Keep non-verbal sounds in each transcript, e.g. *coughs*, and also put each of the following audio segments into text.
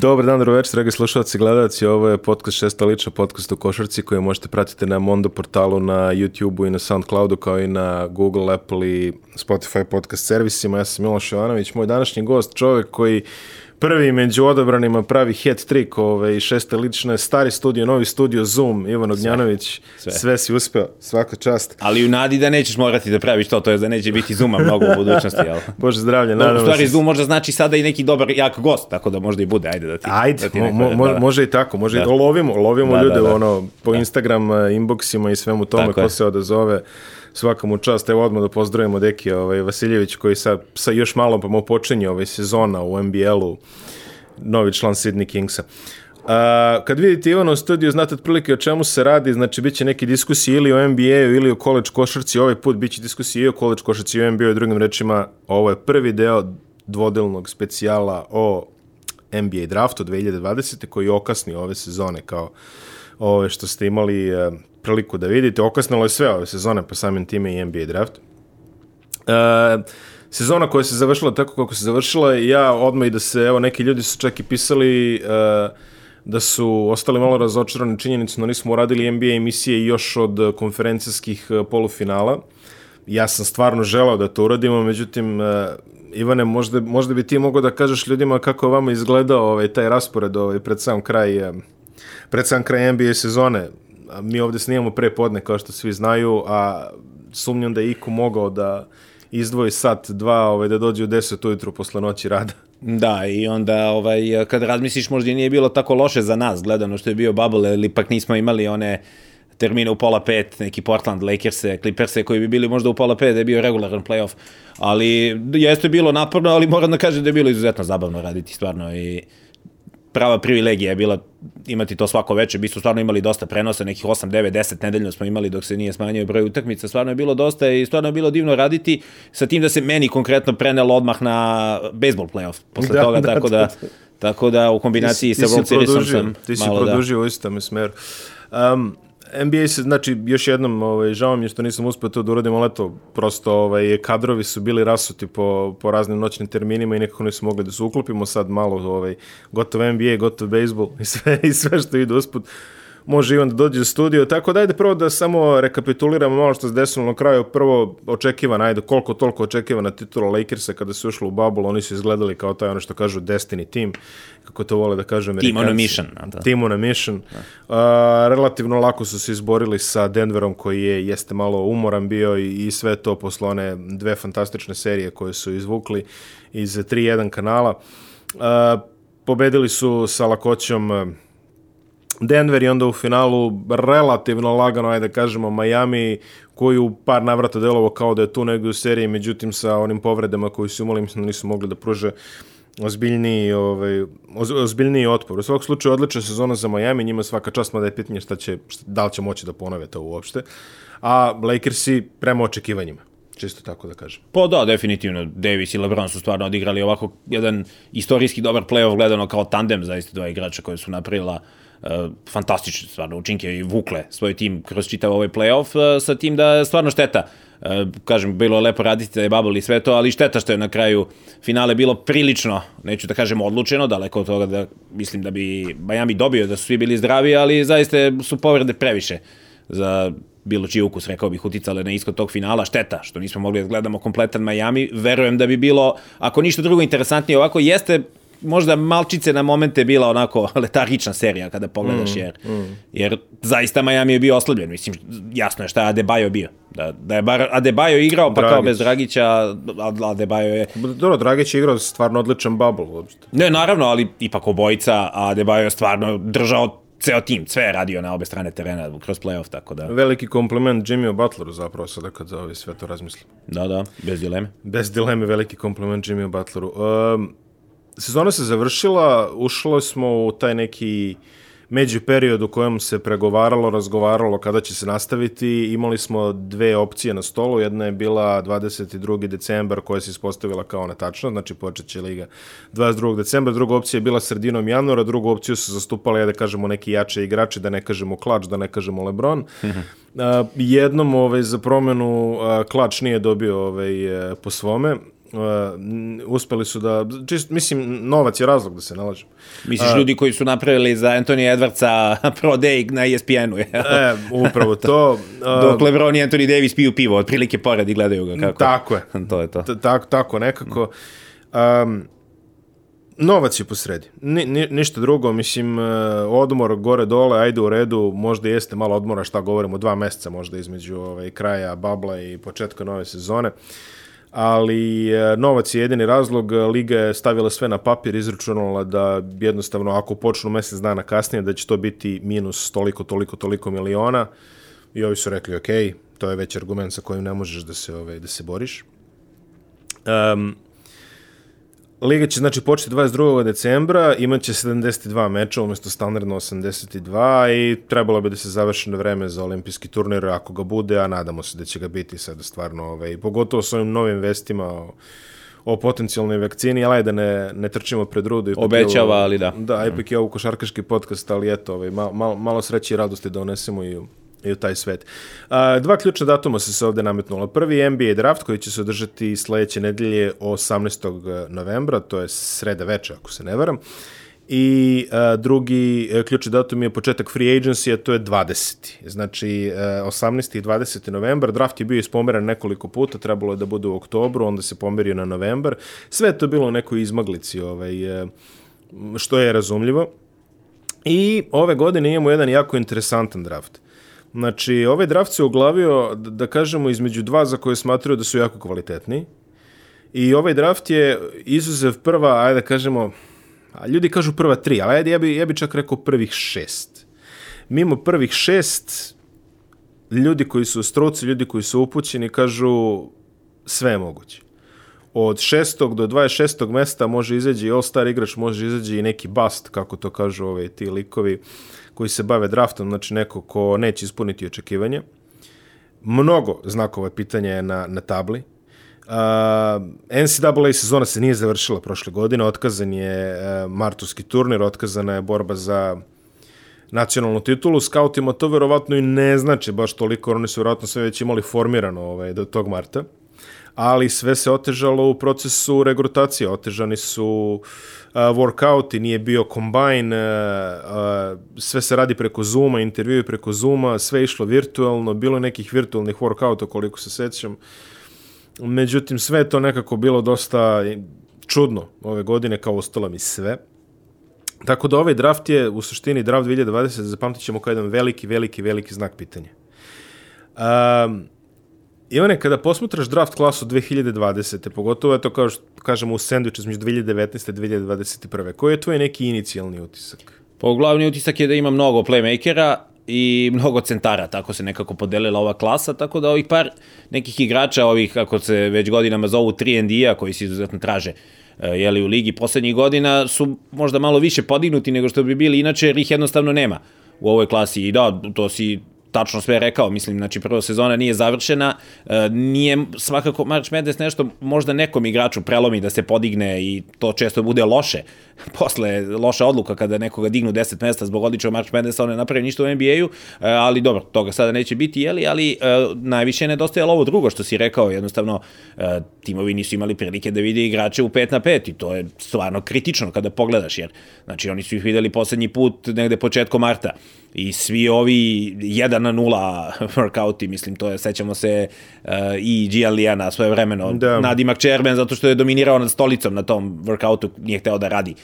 Dobar dan, dobro večer, dragi slušalci i gledalci. Ovo je podcast šesta lična, podcast u košarci koji možete pratiti na Mondo portalu, na YouTubeu i na Soundcloudu, kao i na Google, Apple i Spotify podcast servisima. Ja sam Miloš Jovanović, moj današnji gost, čovjek koji prvi među odabranima pravi hat trick ove, i šeste lične, stari studio, novi studio, Zoom, Ivan Ognjanović, sve, sve si uspeo, svaka čast. Ali u nadi da nećeš morati da praviš to, to je da neće biti Zooma mnogo u budućnosti, jel? *laughs* Bože zdravlje, no, nadam U stvari. Zoom možda znači sada i neki dobar, jak gost, tako da možda i bude, ajde da ti... Ajde, da ti neko- mo, da. može i tako, može i Da. lovimo, lovimo Da, ljude da, da. ono po Instagram eh, inboxima i svemu tome Tako ko je. se odazove. Svaka mu čast, evo odmah da pozdravimo Deki ovaj, Vasiljević koji sa, sa još malo pa mu počinje ovaj sezona u NBL-u, novi član Sydney Kingsa. A, kad vidite Ivana u studiju, znate otprilike o čemu se radi, znači bit će neke diskusije ili o NBA-u ili o college košarci, ovaj put bit će diskusije i o college košarci i o NBA-u, drugim rečima, ovo je prvi deo dvodelnog specijala o NBA draftu 2020. koji je okasnio ove sezone kao ove što ste imali e, priliku da vidite. Okasnilo je sve ove sezone, pa samim time i NBA draft. E, sezona koja se završila tako kako se završila, ja odmah i da se, evo, neki ljudi su čak i pisali e, da su ostali malo razočarani činjenicom da nismo uradili NBA emisije još od konferencijskih e, polufinala. Ja sam stvarno želao da to uradimo, međutim, e, Ivane, možda, možda bi ti mogao da kažeš ljudima kako je vama izgledao ovaj, taj raspored ovaj, pred sam kraj pred sam kraj NBA sezone. Mi ovde snimamo pre podne, kao što svi znaju, a sumnjam da je Iko mogao da izdvoji sat, dva, ovaj, da dođe u 10 ujutru posle noći rada. Da, i onda ovaj, kad razmisliš možda nije bilo tako loše za nas gledano što je bio bubble, ili ipak nismo imali one termine u pola pet, neki Portland, Lakers-e, Clippers-e koji bi bili možda u pola pet da je bio regularan playoff, ali jeste bilo naporno, ali moram da kažem da je bilo izuzetno zabavno raditi stvarno i prava privilegija je bila imati to svako veče. Mi smo stvarno imali dosta prenosa, nekih 8, 9, 10 nedeljno smo imali dok se nije smanjio broj utakmica. Stvarno je bilo dosta i stvarno je bilo divno raditi sa tim da se meni konkretno prenelo odmah na baseball playoff posle Da, toga, da, tako da, da, da. tako da u kombinaciji sa Ti si World Seriesom sam ti si malo da... produžio u istom smeru. Um, NBA se, znači, još jednom, ovaj, žao mi je što nisam uspio to da uradim, ali eto, prosto ovaj, kadrovi su bili rasuti po, po raznim noćnim terminima i nekako nismo mogli da se uklopimo. Sad malo, ovaj, gotov NBA, gotov baseball i sve, i sve što ide usput može Ivan da dođe u studio, tako da ajde prvo da samo rekapituliramo malo što se desilo na kraju, prvo očekivana, ajde koliko toliko očekivana titula Lakersa kada su ušli u bubble, oni su izgledali kao taj ono što kažu Destiny team, kako to vole da kažu Amerikanci. Team on a mission, da. Team on a mission. Uh, relativno lako su se izborili sa Denverom koji je, jeste malo umoran bio i, i sve to posle one dve fantastične serije koje su izvukli iz 3-1 kanala. Uh, pobedili su sa lakoćom uh, Denver i onda u finalu relativno lagano, ajde da kažemo, Miami koji u par navrata delovo kao da je tu negdje u seriji, međutim sa onim povredama koji su imali, mislim da nisu mogli da pruže ozbiljniji, ovaj, oz, ozbiljniji otpor. U svakog slučaju odlična sezona za Miami, njima svaka čast, mada je pitanje šta će, šta, da li će moći da ponove to uopšte. A Lakersi prema očekivanjima, čisto tako da kažem. Pa da, definitivno. Davis i LeBron su stvarno odigrali ovako jedan istorijski dobar playoff gledano kao tandem zaista dva igrača koje su napravila uh, fantastične stvarno učinke i vukle svoj tim kroz čitav ovaj playoff uh, sa tim da stvarno šteta Uh, kažem, bilo je lepo raditi da je bubble i sve to, ali šteta što je na kraju finale bilo prilično, neću da kažem odlučeno, daleko od toga da mislim da bi Miami dobio da su svi bili zdravi, ali zaista su povrede previše za bilo čiji ukus, rekao bih, uticale na ishod tog finala. Šteta što nismo mogli da gledamo kompletan Miami. Verujem da bi bilo, ako ništa drugo interesantnije ovako, jeste možda malčice na momente bila onako *laughs* letargična serija kada pogledaš, jer, mm. jer zaista Miami je bio oslabljen. Mislim, jasno je šta je Adebayo bio. Da, da je bar Adebayo igrao, pa Dragić. kao bez Dragića, Adebayo je... Dobro, Dragić je igrao stvarno odličan bubble uopšte. Ne, naravno, ali ipak obojica, a Adebayo je stvarno držao ceo tim, sve je radio na obe strane terena kroz playoff, tako da... Veliki kompliment Jimmyu Butleru zapravo sada kad za ovaj sve to razmislim. Da, da, bez dileme. Bez dileme veliki kompliment Jimmyu Butleru. Um, sezona se završila, ušli smo u taj neki među period u kojem se pregovaralo, razgovaralo kada će se nastaviti. Imali smo dve opcije na stolu. Jedna je bila 22. decembar koja se ispostavila kao netačna, znači počet će liga 22. decembra. Druga opcija je bila sredinom januara, drugu opciju su zastupali, da kažemo, neki jače igrači, da ne kažemo Klač, da ne kažemo Lebron. Uh, jednom ovaj, za promenu uh, Klač nije dobio ovaj, po svome. Uh, uspeli su da, čist, mislim, novac je razlog da se nalažem. Misliš ljudi koji su napravili za Anthony Edwardsa *laughs* Pro Day na ESPN-u, je? E, upravo to. Uh, *laughs* Dok LeBron i Anthony Davis piju pivo, otprilike pored i gledaju ga kako. Tako je. *laughs* to je to. T- tako, tako nekako. Um, novac je posredi. Ni, ni, ništa drugo, mislim, uh, odmor gore-dole, ajde u redu, možda jeste malo odmora, šta govorimo, dva meseca možda između ovaj, kraja babla i početka nove sezone. Ali e, novac je jedini razlog, Liga je stavila sve na papir, izračunala da jednostavno ako počnu mesec dana kasnije da će to biti minus toliko, toliko, toliko miliona i ovi su rekli ok, to je već argument sa kojim ne možeš da se, ovaj, da se boriš. Um, Liga će znači početi 22. decembra, imaće 72 meča umjesto standardno 82 i trebalo bi da se završi na vreme za olimpijski turnir ako ga bude, a nadamo se da će ga biti sada stvarno, ovaj, pogotovo s ovim novim vestima o, o potencijalnoj vakcini, ali da ne, ne trčimo pred rudu. Obećava, ovo- ali da. Da, ipak je ovo košarkaški podcast, ali eto, ovaj, malo, malo, sreće i radosti da unesemo i i u taj svet. A, dva ključna datuma su se ovde nametnula. Prvi NBA draft koji će se održati sledeće nedelje 18. novembra, to je sreda veče ako se ne varam. I a, drugi e, ključni datum je početak free agency, a to je 20. Znači, e, 18. i 20. novembar, draft je bio ispomeran nekoliko puta, trebalo je da bude u oktobru, onda se pomerio na novembar. Sve je to bilo u nekoj izmaglici, ovaj, e, što je razumljivo. I ove godine imamo jedan jako interesantan draft. Znači, ovaj draft se oglavio, da kažemo, između dva za koje smatraju da su jako kvalitetni. I ovaj draft je izuzev prva, ajde da kažemo, a ljudi kažu prva tri, ali ajde, ja bi, ja bi čak rekao prvih šest. Mimo prvih šest, ljudi koji su struci, ljudi koji su upućeni, kažu sve je moguće. Od 6. do 26. mesta može izaći i all-star igrač, može izaći i neki bust, kako to kažu ove, ti likovi koji se bave draftom, znači neko ko neće ispuniti očekivanje. Mnogo znakova pitanja je na, na tabli. Uh, NCAA sezona se nije završila prošle godine, otkazan je uh, martovski turnir, otkazana je borba za nacionalnu titulu, skautima to verovatno i ne znači baš toliko, oni su verovatno sve već imali formirano ovaj, do tog marta, ali sve se otežalo u procesu regrutacije, otežani su uh, workouti, nije bio combine, uh, uh, sve se radi preko Zooma, intervjui preko Zooma, sve išlo virtualno, bilo nekih virtualnih workouta koliko se sećam, međutim sve to nekako bilo dosta čudno ove godine, kao ostalo mi sve. Tako da ovaj draft je u suštini draft 2020 zapamtit ćemo kao jedan veliki, veliki, veliki znak pitanja. Um, Ivane, kada posmatraš draft klasu 2020. pogotovo je to kao što kažemo u sandviču između 2019. i 2021. Koji je tvoj neki inicijalni utisak? Pa glavni utisak je da ima mnogo playmakera i mnogo centara, tako se nekako podelila ova klasa, tako da ovih par nekih igrača, ovih kako se već godinama zovu 3 a koji se izuzetno traže e, jeli, u ligi poslednjih godina, su možda malo više podignuti nego što bi bili inače, jer ih jednostavno nema u ovoj klasi. I da, to si tačno sve rekao, mislim, znači prva sezona nije završena, e, nije svakako March Madness nešto možda nekom igraču prelomi da se podigne i to često bude loše, posle loša odluka kada nekoga dignu 10 mesta zbog odličnog March Madnessa, on ne napravi ništa u NBA-u, e, ali dobro, toga sada neće biti, jeli, ali e, najviše je nedostajalo ovo drugo što si rekao, jednostavno e, timovi nisu imali prilike da vide igrače u 5 na 5 i to je stvarno kritično kada pogledaš, jer znači oni su ih videli poslednji put negde početkom marta i svi ovi 1 na 0 *laughs* workouti, mislim, to je, sećamo se uh, i Gianlijana svoje vremeno, Da. nadimak Čerben, zato što je dominirao nad stolicom na tom workoutu, nije hteo da radi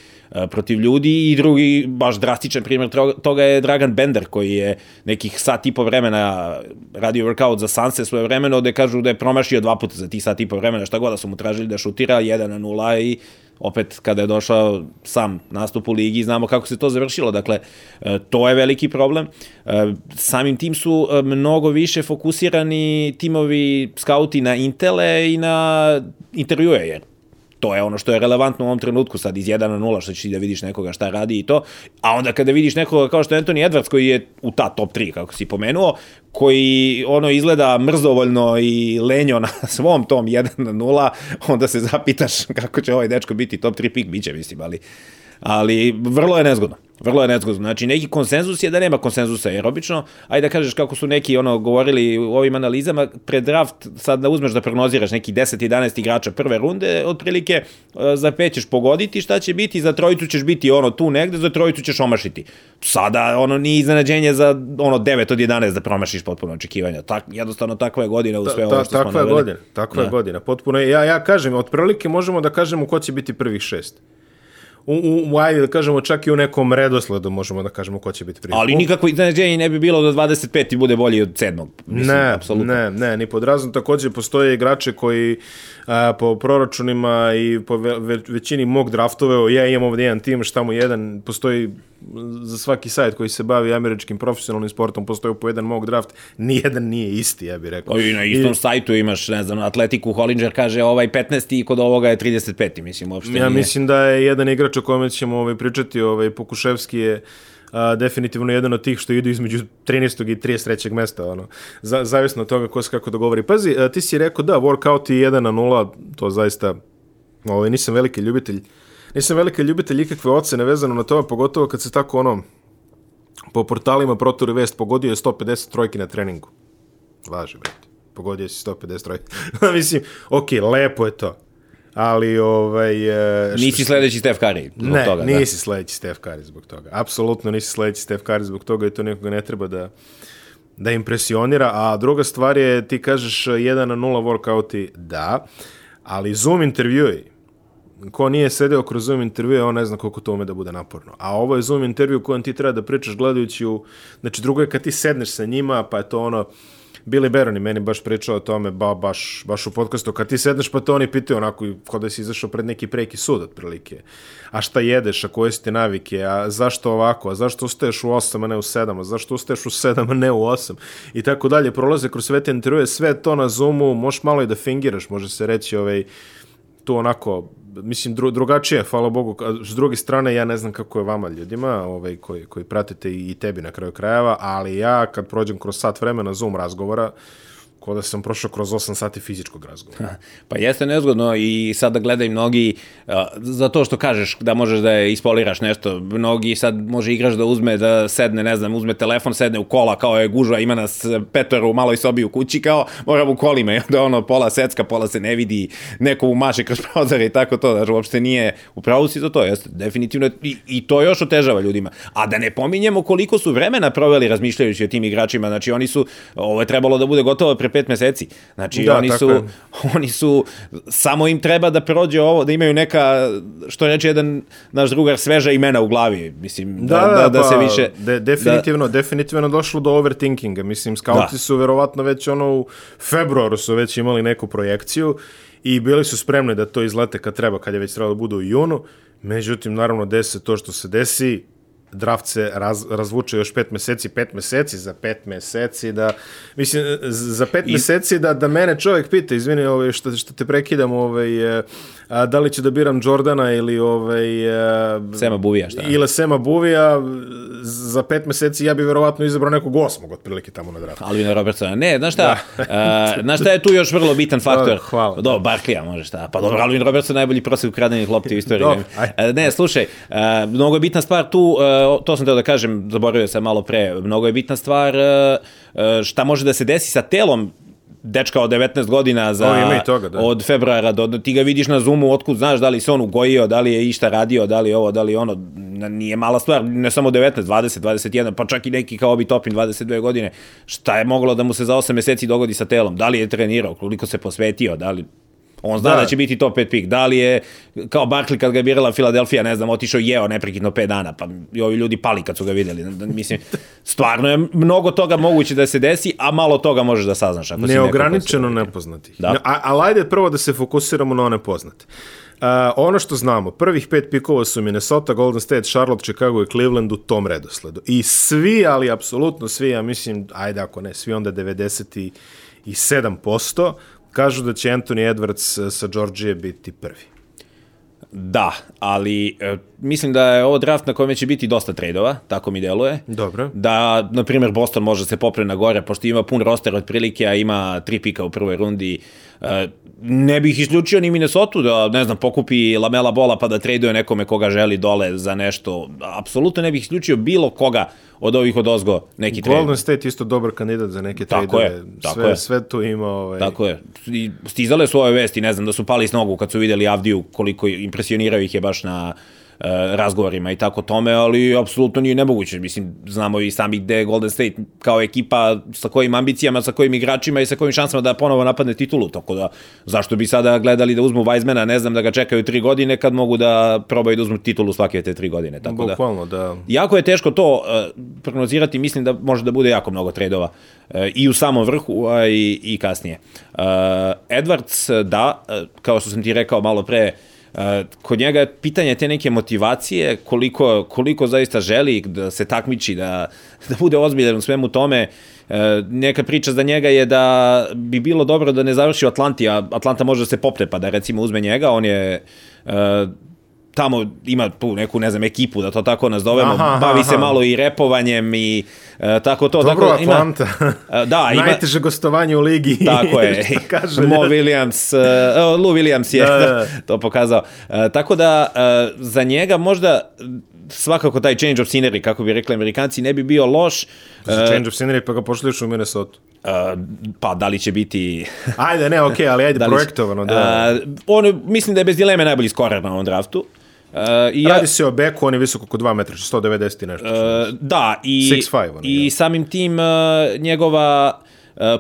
protiv ljudi i drugi, baš drastičan primjer toga je Dragan Bender, koji je nekih sat i po vremena radio workout za Sanse svoje vremeno, gde kažu da je promašio dva puta za tih sat i po vremena, šta god da su mu tražili da šutira, 1 na 0 i opet kada je došao sam nastup u ligi, znamo kako se to završilo. Dakle, e, to je veliki problem. E, Samim tim su e, mnogo više fokusirani timovi skauti na intele i na intervjue, jer to je ono što je relevantno u ovom trenutku, sad iz 1 na 0, što ćeš ti da vidiš nekoga šta radi i to, a onda kada vidiš nekoga kao što je Anthony Edwards, koji je u ta top 3, kako si pomenuo, koji ono izgleda mrzovoljno i lenjo na *laughs* svom tom 1 na 0, onda se zapitaš kako će ovaj dečko biti top 3 pik, biće mislim, ali, ali vrlo je nezgodno. Vrlo je nezgodno. Znači, neki konsenzus je da nema konsenzusa, jer obično, ajde da kažeš kako su neki ono govorili u ovim analizama, pred draft sad da uzmeš da prognoziraš neki 10-11 igrača prve runde, otprilike e, za pet ćeš pogoditi šta će biti, za trojicu ćeš biti ono tu negde, za trojicu ćeš omašiti. Sada ono nije iznenađenje za ono 9 od 11 da promašiš potpuno očekivanja. Tak, jednostavno takva je godina u sve ta, ta, ovo što takva smo je godina, takva je da. godina. Potpuno, ja, ja kažem, otprilike možemo da kažemo ko će biti prvih šest u, u, ajde da kažemo čak i u nekom redosledu možemo da kažemo ko će biti prvi. Ali nikako iznenađenje ne bi bilo da 25 i bude bolji od 7. Mislim, ne, apsolutno. ne, ne, ni pod razom. Takođe postoje igrače koji a, po proračunima i po ve, većini mog draftove, ja imam ovdje jedan tim, šta mu jedan, postoji za svaki sajt koji se bavi američkim profesionalnim sportom, postoji po jedan mog draft, nijedan nije isti, ja bih rekao. I na istom I, sajtu imaš, ne znam, Atletiku Hollinger kaže ovaj 15. i kod ovoga je 35. Mislim, uopšte ja nije. mislim da je jedan igrač o kome ćemo ovaj, pričati, ovaj, Pokuševski je a, definitivno jedan od tih što idu između 13. i 33. mesta, ono, za, zavisno od toga ko se kako dogovori. Pazi, a, ti si rekao da, workout i 1 na 0, to zaista, ovaj, nisam veliki ljubitelj, nisam veliki ljubitelj ikakve ocene vezano na to, pogotovo kad se tako ono, po portalima Proturi Vest pogodio je 150 trojki na treningu. Važi, brate. Pogodio si 150 trojki. *laughs* Mislim, ok, lepo je to ali ovaj e, nisi sledeći Steph Curry zbog ne, toga, da. nisi da. sledeći Steph Curry zbog toga. Apsolutno nisi sledeći Steph Curry zbog toga i to nekoga ne treba da da impresionira, a druga stvar je ti kažeš 1 na 0 workouti, da, ali Zoom intervjui ko nije sedeo kroz Zoom intervjue, on ne zna koliko to ume da bude naporno. A ovo je Zoom intervju kojem ti treba da pričaš gledajući u... Znači, drugo je kad ti sedneš sa njima, pa je to ono Billy Baroni meni baš pričao o tome, ba, baš, baš u podcastu, kad ti sedneš pa to oni pitaju onako, kod da si izašao pred neki preki sud otprilike. A šta jedeš, a koje su ti navike, a zašto ovako, a zašto ustaješ u 8, a ne u 7, a zašto ustaješ u 7, a ne u 8, i tako dalje. Prolaze kroz sve te intervjue, sve to na Zoomu, možeš malo i da fingiraš, može se reći, ovaj, tu onako mislim dru, drugačije, hvala Bogu. S druge strane, ja ne znam kako je vama ljudima, ovaj, koji, koji pratite i tebi na kraju krajeva, ali ja kad prođem kroz sat vremena Zoom razgovora, ko da sam prošao kroz 8 sati fizičkog razgovora. Pa jeste nezgodno i sada gledaju mnogi, uh, za to što kažeš da možeš da je ispoliraš nešto, mnogi sad može igrač da uzme, da sedne, ne znam, uzme telefon, sedne u kola, kao je gužva, ima nas petoro u maloj sobi u kući, kao mora u kolima i onda ono pola secka, pola se ne vidi, neko u maše kroz prozore i tako to, znači uopšte nije, upravo si za to, jeste, definitivno, i, i to još otežava ljudima. A da ne pominjemo koliko su vremena proveli razmišljajući o tim igračima, znači oni su, ovo je trebalo da bude gotovo pre pet meseci. Znači, da, oni, su, je. *laughs* oni su, samo im treba da prođe ovo, da imaju neka, što reče jedan naš drugar, sveža imena u glavi. Mislim, da, da, da, da pa, se više... De, definitivno, da, definitivno došlo do overthinkinga. Mislim, skauti da. su verovatno već ono u februaru su već imali neku projekciju i bili su spremni da to izlete kad treba, kad je već trebalo da bude u junu. Međutim, naravno, desi to što se desi, draft se raz, razvuče još pet meseci, pet meseci za pet meseci da, mislim, za pet I... meseci da, da mene čovjek pita, izvini, ovaj, što, što te prekidam, ovaj, a, da li će da biram Jordana ili ovaj, a, Sema Buvija, šta? Ili Sema Buvija, za pet meseci ja bih verovatno izabrao nekog osmog otprilike tamo na draftu. Alvina Robertsona. Ne, znaš šta, da. a, znaš šta je tu još vrlo bitan faktor? Hvala. Do, Barklija može šta. Pa dobro, Alvin Robertson najbolji prosek ukradenih lopti u istoriji. Do, ne, slušaj, a, mnogo je bitna stvar tu, a, to sam teo da kažem, zaboravio sam malo pre, mnogo je bitna stvar a, šta može da se desi sa telom dečka od 19 godina za, o, toga, da. od februara do, ti ga vidiš na Zoomu, otkud znaš da li se on ugojio, da li je išta radio, da li ovo, da li ono, nije mala stvar, ne samo 19, 20, 21, pa čak i neki kao Obi Topin 22 godine, šta je moglo da mu se za 8 meseci dogodi sa telom, da li je trenirao, koliko se posvetio, da li, On zna da. da će biti top 5 pik. Da li je, kao Barkley kad ga je birala Filadelfija, ne znam, otišao i jeo neprekidno 5 dana, pa i ovi ljudi pali kad su ga videli. Mislim, stvarno je mnogo toga moguće da se desi, a malo toga možeš da saznaš. Ako Neograničeno nepoznatih. Da. A, ali ajde prvo da se fokusiramo na one poznate. Uh, ono što znamo, prvih pet pikova su Minnesota, Golden State, Charlotte, Chicago i Cleveland u tom redosledu. I svi, ali apsolutno svi, ja mislim, ajde ako ne, svi onda 97%, Kažu da će Anthony Edwards sa Georgije biti prvi. Da, ali e, mislim da je ovo draft na kojem će biti dosta trejdova, tako mi deluje. Dobro. Da, na primjer, Boston može se popre na gore, pošto ima pun roster otprilike, a ima tri pika u prvoj rundi. E, ne bih isključio ni Minnesota da, ne znam, pokupi Lamela Bola pa da traduje nekome koga želi dole za nešto. Apsolutno ne bih isključio bilo koga od ovih od ozgo neki trade. Golden State isto dobar kandidat za neke Tako trade je, tako sve, je. sve tu ima ovaj, Tako je. I stizale su ove vesti, ne znam, da su pali s nogu kad su videli Avdiju, koliko impresionirao ih je baš na razgovorima i tako tome, ali apsolutno nije nemoguće. Mislim, znamo i sami gde je Golden State kao ekipa, sa kojim ambicijama, sa kojim igračima i sa kojim šansama da ponovo napadne titulu. Tako da, zašto bi sada gledali da uzmu Weizmana, ne znam, da ga čekaju tri godine, kad mogu da probaju da uzmu titulu svake te tri godine. Tako da, Bukvalno, da. Jako je teško to uh, prognozirati, mislim da može da bude jako mnogo tradova uh, i u samom vrhu, a i, i kasnije. Uh, Edwards, da, kao što sam ti rekao malo pre, uh, kod njega je pitanje te neke motivacije, koliko, koliko zaista želi da se takmiči, da, da bude ozbiljan u svemu tome. Uh, neka priča za njega je da bi bilo dobro da ne završi u Atlanti, a Atlanta može da se popne pa da recimo uzme njega, on je uh, tamo ima tu neku, ne znam, ekipu, da to tako nazovemo, Aha, aha, bavi se aha. malo i repovanjem i e, tako to. Dobro, tako, ima, Atlanta. E, da, ima, Najteže gostovanje u ligi. *laughs* tako je. Kaže, Mo Williams, uh, Lou Williams je Da, *laughs* da, da. to pokazao. Uh, tako da, uh, za njega možda svakako taj change of scenery, kako bi rekli amerikanci, ne bi bio loš. Uh, Change of scenery, pa ga pošliš u Minnesota. uh, pa da li će biti... Ajde, ne, okej, ali ajde, *laughs* da projektovano, da. Uh, on, mislim da je bez dileme najbolji skorer na ovom draftu. Uh, i ja, Radi se o beku, on je visoko oko 2 metra, 190 i nešto. Uh, da, i, 6'5", on je, i samim tim uh, njegova uh,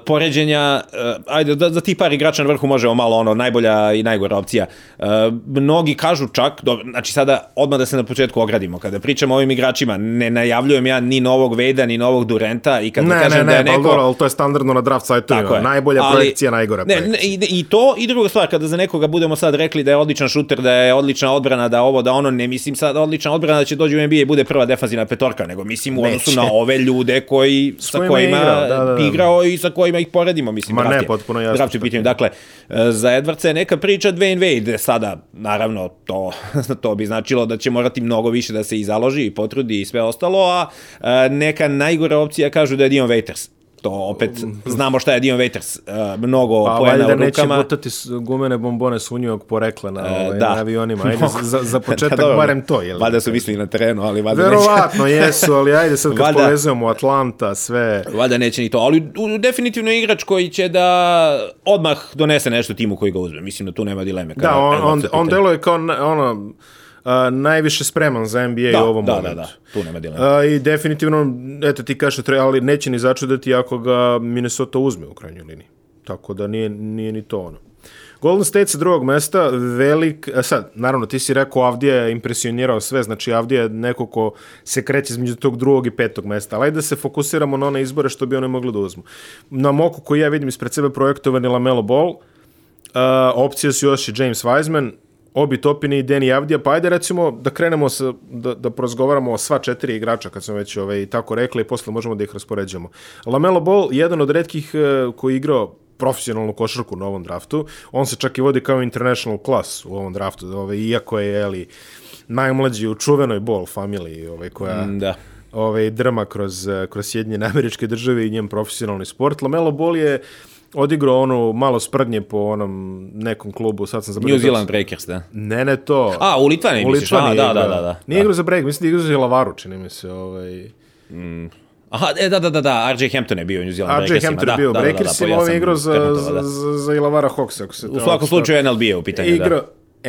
poređenja, uh, ajde, da, za tih par igrača na vrhu možemo malo ono, najbolja i najgora opcija. Uh, mnogi kažu čak, do, znači sada odmah da se na početku ogradimo, kada pričamo o ovim igračima, ne najavljujem ja ni novog Vejda, ni novog Durenta i kad ne, kažem ne, da ne, je pa neko... dobro, ali to je standardno na draft. Tako je. Najbolja Ali- projekcija, najgora ne, projekcija. ne, i, i to i druga stvar kada za nekoga budemo sad rekli da je odličan šuter, da je odlična odbrana, da ovo, da ono, ne mislim sad odlična odbrana da će dođi u NBA i bude prva defanzivna petorka, nego mislim u odnosu na ove ljude koji sa kojima igrao, da, da, da. igrao i sa kojima ih poredimo, mislim. Ma draft ne, potpuno jasno, Draft je u pitanju. Dakle, za Edwardsa je neka priča Dwayne Wade, sada, naravno, to, *laughs* to bi značilo da će morati mnogo više da se i založi i potrudi i sve ostalo, a e, neka najgora opcija kažu da je Dion Waiters. To opet znamo šta je Dion Waiters. E, mnogo Pa valjda u neće rukama. gutati s- gumene bombone sumnjivog porekla na, ovaj, da. na avionima. Ajde, za, za *laughs* početak Da, barem to. Jel? Valjda su mislili na terenu, ali valjda neće, Verovatno *laughs* jesu, ali ajde sad kad Valjda- povezujemo Atlanta, sve... valjda neće ni to. Ali u- definitivno je igrač koji će da odmah donese nešto timu koji ga uzme. Mislim da tu nema dileme. kada Da, on, on, on deluje kao ono, a, najviše spreman za NBA da, u ovom da, momentu. Da, da, tu nema dileme. A, I definitivno, eto ti kaže, tre- ali neće ni začudati ako ga Minnesota uzme u krajnjoj liniji. Tako da nije, nije ni to ono. Golden State sa drugog mesta, velik, a sad, naravno, ti si rekao Avdija je impresionirao sve, znači Avdija je neko ko se kreće između tog drugog i petog mesta, ali da se fokusiramo na one izbore što bi one mogli da uzmu. Na moku koji ja vidim ispred sebe projektovan je Lamelo Ball, uh, opcije su još i James Wiseman, Obi Topini i Deni Avdija, pa ajde recimo da krenemo sa, da, da prozgovaramo o sva četiri igrača, kad smo već ovaj, tako rekli, i posle možemo da ih raspoređamo. Lamelo Ball, jedan od redkih uh, koji je igrao profesionalnu košarku na ovom draftu, on se čak i vodi kao international class u ovom draftu, ovaj, iako je, jeli, najmlađi u čuvenoj Ball familiji, ovaj, koja Da. ovaj, drma kroz, eh, kroz Sjedinjene američke države i njen profesionalni sport. Lamelo Ball je odigrao ono malo sprdnje po onom nekom klubu, sad sam zaboravio. New Zealand Breakers, da. Ne, ne to. A, u Litvaniji U misliš? A, je da, da, igrao. da, da. Nije igrao za break, mislim da igrao za Lavaru, čini mi se. Ovaj. Aha, e, da, da, da, da, RJ Hampton je bio u New Zealand RJ Breakersima. Hampton da, je bio u da, da, da, Breakersima, on je igrao za, da. za, za Ilavara Hawks, ako se U svakom slučaju NLB je u pitanju, da. Igrao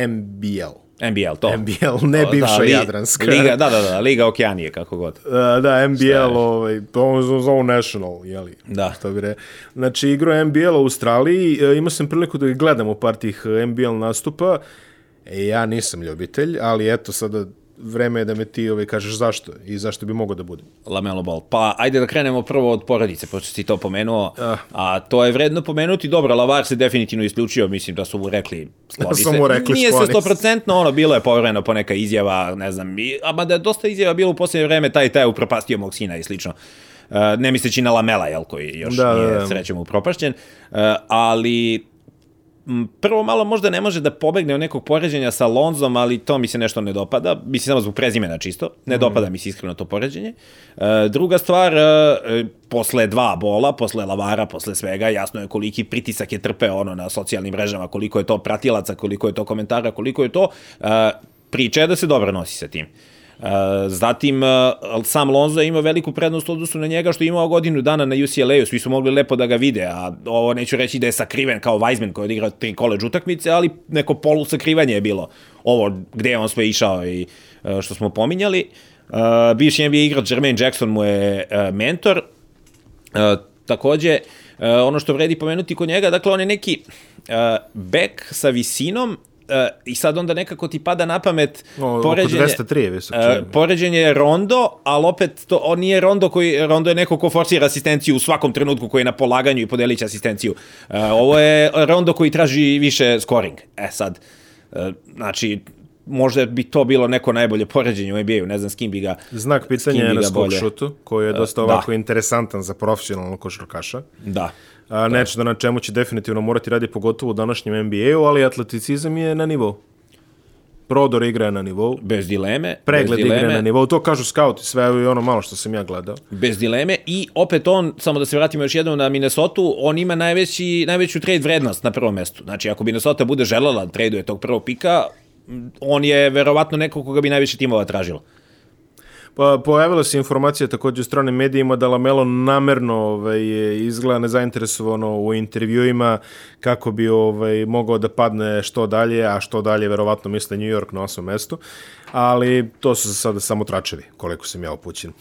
NBL. NBL, to. NBL, ne O, bivša li- Jadranska. Liga, da, da, da, Liga Okeanije, kako god. Uh, da, NBL, ovaj, to zovu National, jeli? Da. Što bi re... Znači, igrao je NBL u Australiji, e, imao sam priliku da ih gledam u par tih e, NBL nastupa, e, ja nisam ljubitelj, ali eto, sada vreme je da me ti ovaj, kažeš zašto i zašto bi mogao da budem. Lamelo Ball. Pa ajde da krenemo prvo od porodice, pošto si to pomenuo. A to je vredno pomenuti. Dobro, Lavar se definitivno isključio, mislim da su mu rekli skloni *laughs* se. mu rekli, Nije se stoprocentno, ono, bilo je povremeno po neka izjava, ne znam, i, a mada je dosta izjava bilo u posljednje vreme, taj taj upropastio mog sina i slično. Uh, ne misleći na Lamela, jel, koji još Da, da, nije da. srećom upropašćen. Uh, ali prvo malo možda ne može da pobegne od nekog poređenja sa Lonzom, ali to mi se nešto ne dopada. Mislim samo zbog prezimena čisto. Ne mm. dopada mi se iskreno to poređenje. E, druga stvar, e, posle dva bola, posle Lavara, posle svega, jasno je koliki pritisak je trpeo ono na socijalnim mrežama, koliko je to pratilaca, koliko je to komentara, koliko je to. E, priča je da se dobro nosi sa tim. Zatim, sam Lonzo ima veliku prednost odnosu na njega što je imao godinu dana na UCLA-u, svi su mogli lepo da ga vide, a ovo neću reći da je sakriven kao Weizman koji je odigrao tri college utakmice, ali neko polu sakrivanje je bilo ovo gde je on sve išao i što smo pominjali. Bivši NBA igrač Jermaine Jackson mu je mentor. Takođe, ono što vredi pomenuti kod njega, dakle on je neki back sa visinom Uh, I sad onda nekako ti pada na pamet o, poređenje, 203 je visok. Uh, poređenje je Rondo, ali opet to, on nije Rondo koji, Rondo je neko ko forsira asistenciju u svakom trenutku koji je na polaganju i podeliće asistenciju. Uh, ovo je Rondo koji traži više scoring. E sad, uh, znači, možda bi to bilo neko najbolje poređenje u NBA-u, ne znam s kim bi ga Znak pitanja je na skok šutu, koji je dosta ovako da. interesantan za profesionalnog košarkaša. Da. A, nešto da na čemu će definitivno morati radi pogotovo u današnjem NBA-u, ali atleticizam je na nivou. Prodor igra na nivou. Bez dileme. Pregled bez dileme. igra na nivou. To kažu skauti, sve i ono malo što sam ja gledao. Bez dileme. I opet on, samo da se vratimo još jednom na Minnesota, on ima najveći, najveću trade vrednost na prvom mestu. Znači, ako Minnesota bude želela da traduje tog prvog pika, on je verovatno neko koga bi najviše timova tražilo. Pa, pojavila se informacija takođe u stranim medijima da Lamelo namerno ovaj, izgleda nezainteresovano u intervjuima kako bi ovaj, mogao da padne što dalje, a što dalje verovatno misle New York na osmom mestu, ali to su sada samo tračevi, koliko sam ja upućen.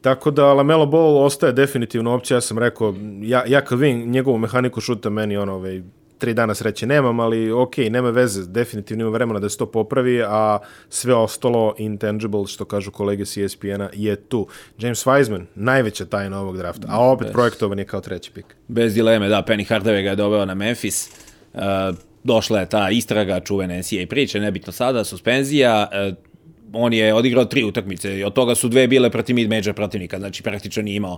Tako da Lamelo Ball ostaje definitivno opcija, ja sam rekao, ja, ja kad vidim njegovu mehaniku šuta, meni ono, ovaj, tri dana sreće nemam, ali ok, nema veze, definitivno ima vremena da se to popravi, a sve ostalo intangible, što kažu kolege s ESPN-a, je tu. James Wiseman, najveća tajna ovog drafta, a opet Bez. projektovan je kao treći pik. Bez dileme, da, Penny Hardaway ga je doveo na Memphis, uh, došla je ta istraga čuvene NCAA priče, nebitno sada, suspenzija, uh, on je odigrao tri utakmice i od toga su dve bile protiv mid-major protivnika, znači praktično nije imao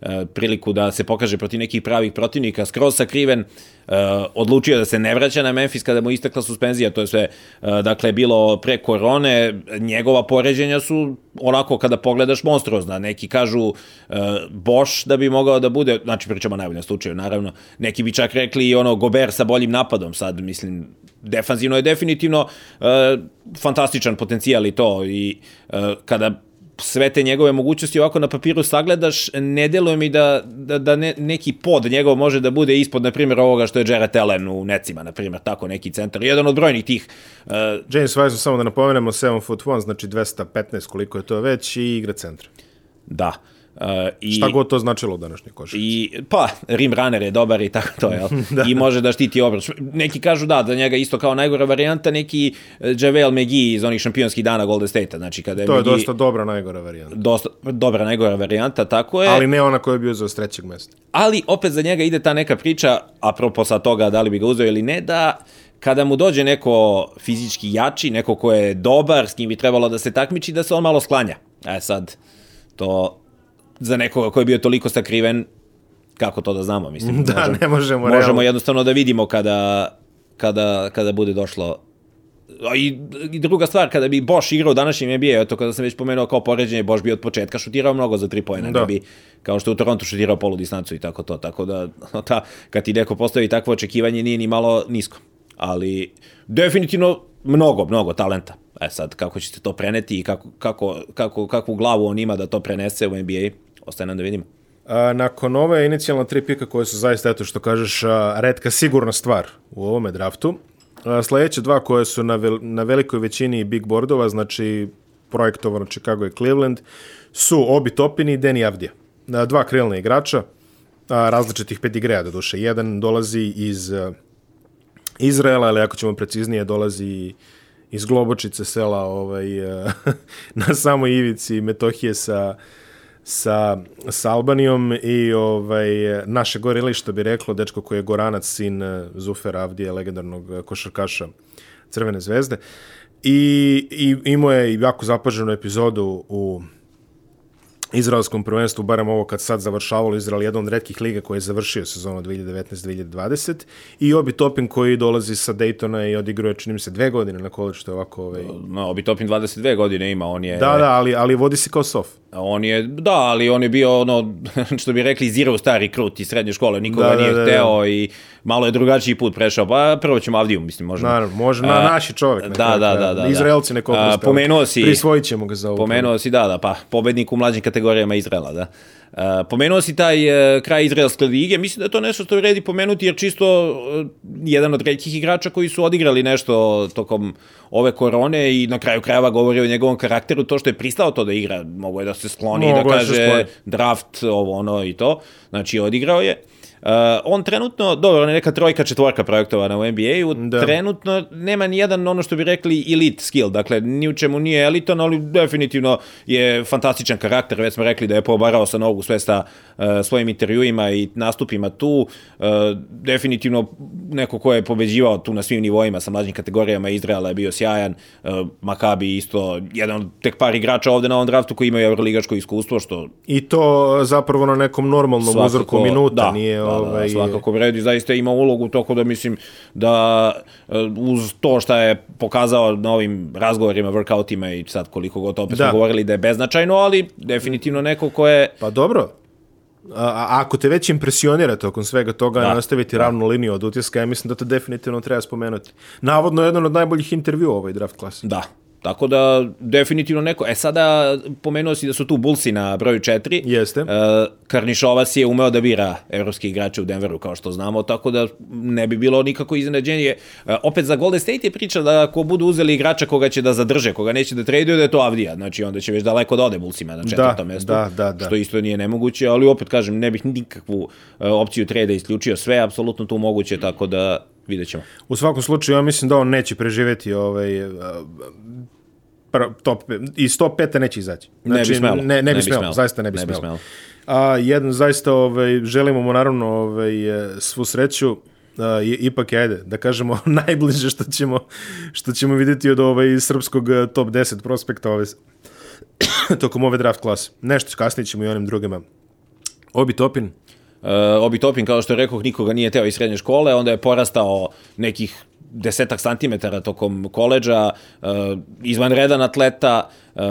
uh, priliku da se pokaže protiv nekih pravih protivnika, skroz sakriven, uh, odlučio da se ne vraća na Memphis kada mu istakla suspenzija, to je sve, uh, dakle, bilo pre korone, njegova poređenja su onako kada pogledaš monstruozna, neki kažu uh, Bosch da bi mogao da bude, znači pričamo o najboljem slučaju, naravno, neki bi čak rekli i ono Gober sa boljim napadom, sad mislim, defanzivno je definitivno uh, fantastičan potencijal i to i uh, kada sve te njegove mogućnosti ovako na papiru sagledaš, ne deluje mi da, da, da ne, neki pod njegov može da bude ispod, na primjer, ovoga što je Jared Allen u Necima, na primjer, tako neki centar. Jedan od brojnih tih. Uh, James Wiseman, samo da napomenemo, 7 foot 1, znači 215 koliko je to već i igra centra. Da. Uh, Uh, i, Šta god to značilo u današnjoj košarci. I, pa, Rim Runner je dobar i tako to, jel? *laughs* da. I može da štiti obrač. Neki kažu da, da njega isto kao najgora varijanta, neki eh, Javel McGee iz onih šampionskih dana Golden State-a. Znači, kada je to McGee, je dosta dobra najgora varijanta. Dosta, dobra najgora varijanta, tako je. Ali ne ona koja je bio za trećeg mesta. Ali opet za njega ide ta neka priča, apropo sa toga da li bi ga uzeo ili ne, da kada mu dođe neko fizički jači, neko ko je dobar, s kim bi trebalo da se takmiči, da se on malo sklanja. E sad, to za nekoga koji je bio toliko sakriven, kako to da znamo, mislim. *laughs* Da, možemo, ne možemo. Možemo realno. jednostavno da vidimo kada, kada, kada bude došlo I, I druga stvar, kada bi Boš igrao današnjem NBA, to kada sam već pomenuo kao poređenje, Boš bi od početka šutirao mnogo za tri pojena, da. bi, kao što u Toronto šutirao polu distancu i tako to, tako da *laughs* ta, kad ti neko postavi takvo očekivanje nije ni malo nisko. Ali definitivno mnogo, mnogo talenta. E sad, kako ćete to preneti i kako, kako, kako, kakvu glavu on ima da to prenese u NBA, ostaje nam da vidimo. A, nakon ove inicijalna tri pika koje su zaista, eto što kažeš, a, redka sigurna stvar u ovome draftu, a, sledeće dva koje su na, vel, na velikoj većini big boardova, znači projektovano Chicago i Cleveland, su Obi Topin i Danny Avdija. Dva krilna igrača, različitih pedigreja, do duše. Jedan dolazi iz Izraela, ali ako ćemo preciznije, dolazi iz Globočice sela ovaj, *laughs* na samoj ivici Metohije sa sa, sa Albanijom i ovaj, naše gorili, što bi reklo, dečko koji je Goranac, sin eh, Zufer Avdije, legendarnog eh, košarkaša Crvene zvezde. I, i imao je jako zapaženu epizodu u izraelskom prvenstvu, barem ovo kad sad završavalo Izrael, jedan od redkih liga koji je završio sezonu 2019-2020 i Obi Topin koji dolazi sa Daytona i odigruje, čini mi se, dve godine na koleđu, što je ovako... Ovaj... No, Obi Topin 22 godine ima, on je... Da, da, ali, ali vodi se kao sof. On je, da, ali on je bio ono, *laughs* što bi rekli, zero stari krut iz srednje škole, nikoga Da, da, nije da, da. hteo i malo je drugačiji put prešao, pa prvo ćemo Avdiju, mislim, možemo. Naravno, može na naši čovjek. na da, da, krajeva. da, da, Izraelci neko A, oproste, pomenuo si- Prisvojit ćemo ga za ovo. Pomenuo si, da, da, pa, pobednik u mlađim kategorijama Izraela, da. Uh, pomenuo si taj uh, kraj Izraelske lige, mislim da je to nešto što vredi pomenuti, jer čisto uh, jedan od ređih igrača koji su odigrali nešto tokom ove korone i na kraju krajeva govori o njegovom karakteru, to što je pristao to da igra, mogo je da se skloni i da da kaže skloni. draft, ovo ono i to, znači odigrao je. Uh, on trenutno, dobro, on je neka trojka, četvorka projektovana u NBA-u, Da. trenutno nema ni jedan ono što bi rekli elite skill, dakle ni u čemu nije elitan, ali definitivno je fantastičan karakter, već smo rekli da je pobarao sa nogu sve sa uh, svojim intervjuima i nastupima tu, uh, definitivno neko ko je pobeđivao tu na svim nivoima sa mlađim kategorijama Izraela je bio sjajan, uh, Makabi isto jedan od tek par igrača ovde na ovom draftu koji imaju evroligaško iskustvo, što I to zapravo na nekom normalnom uzorku minuta, da, nije ovaj... svakako vredi, zaista ima ulogu, toko da mislim da e, uz to šta je pokazao na ovim razgovorima, workoutima i sad koliko god opet Da. smo govorili da je beznačajno, ali definitivno neko ko je Pa dobro, a, a ako te već impresionira tokom svega toga Da, nastaviti ravnu liniju od utiska, ja mislim da to definitivno treba spomenuti. Navodno jedan od najboljih intervjua u ovoj draft klasi. Da, tako da definitivno neko. E sada pomenuo si da su tu Bullsi na broju 4. Jeste. E, Karnišovac je umeo da bira evropske igrače u Denveru, kao što znamo, tako da ne bi bilo nikako iznenađenje. E, opet za Golden State je priča da ako budu uzeli igrača koga će da zadrže, koga neće da traduju, da je to Avdija. Znači onda će već daleko da ode Bullsima na četvrtom mestu. da, da, da. Što isto nije nemoguće, ali opet kažem, ne bih nikakvu e, opciju trada isključio. Sve je apsolutno tu moguće, tako da vidjet ćemo. U svakom slučaju, ja mislim da on neće preživeti ovaj, pr- top, iz top 5 neće izaći. Ne bi smelo. Ne, ne, bi smelo, zaista ne bi Ne bi smelo. smelo. A, jedno, zaista, ovaj, želimo mu naravno ovaj, e, svu sreću, i, ipak je, ajde, da kažemo, *laughs* najbliže što ćemo, što ćemo vidjeti od ovaj, srpskog top 10 prospekta ove, *coughs* tokom ove draft klase. Nešto kasnije ćemo i onim drugima. Obi Topin, Uh, Obi Topin, kao što je rekao, nikoga nije teo iz srednje škole, onda je porastao nekih desetak santimetara tokom koleđa, uh, izvanredan atleta, uh,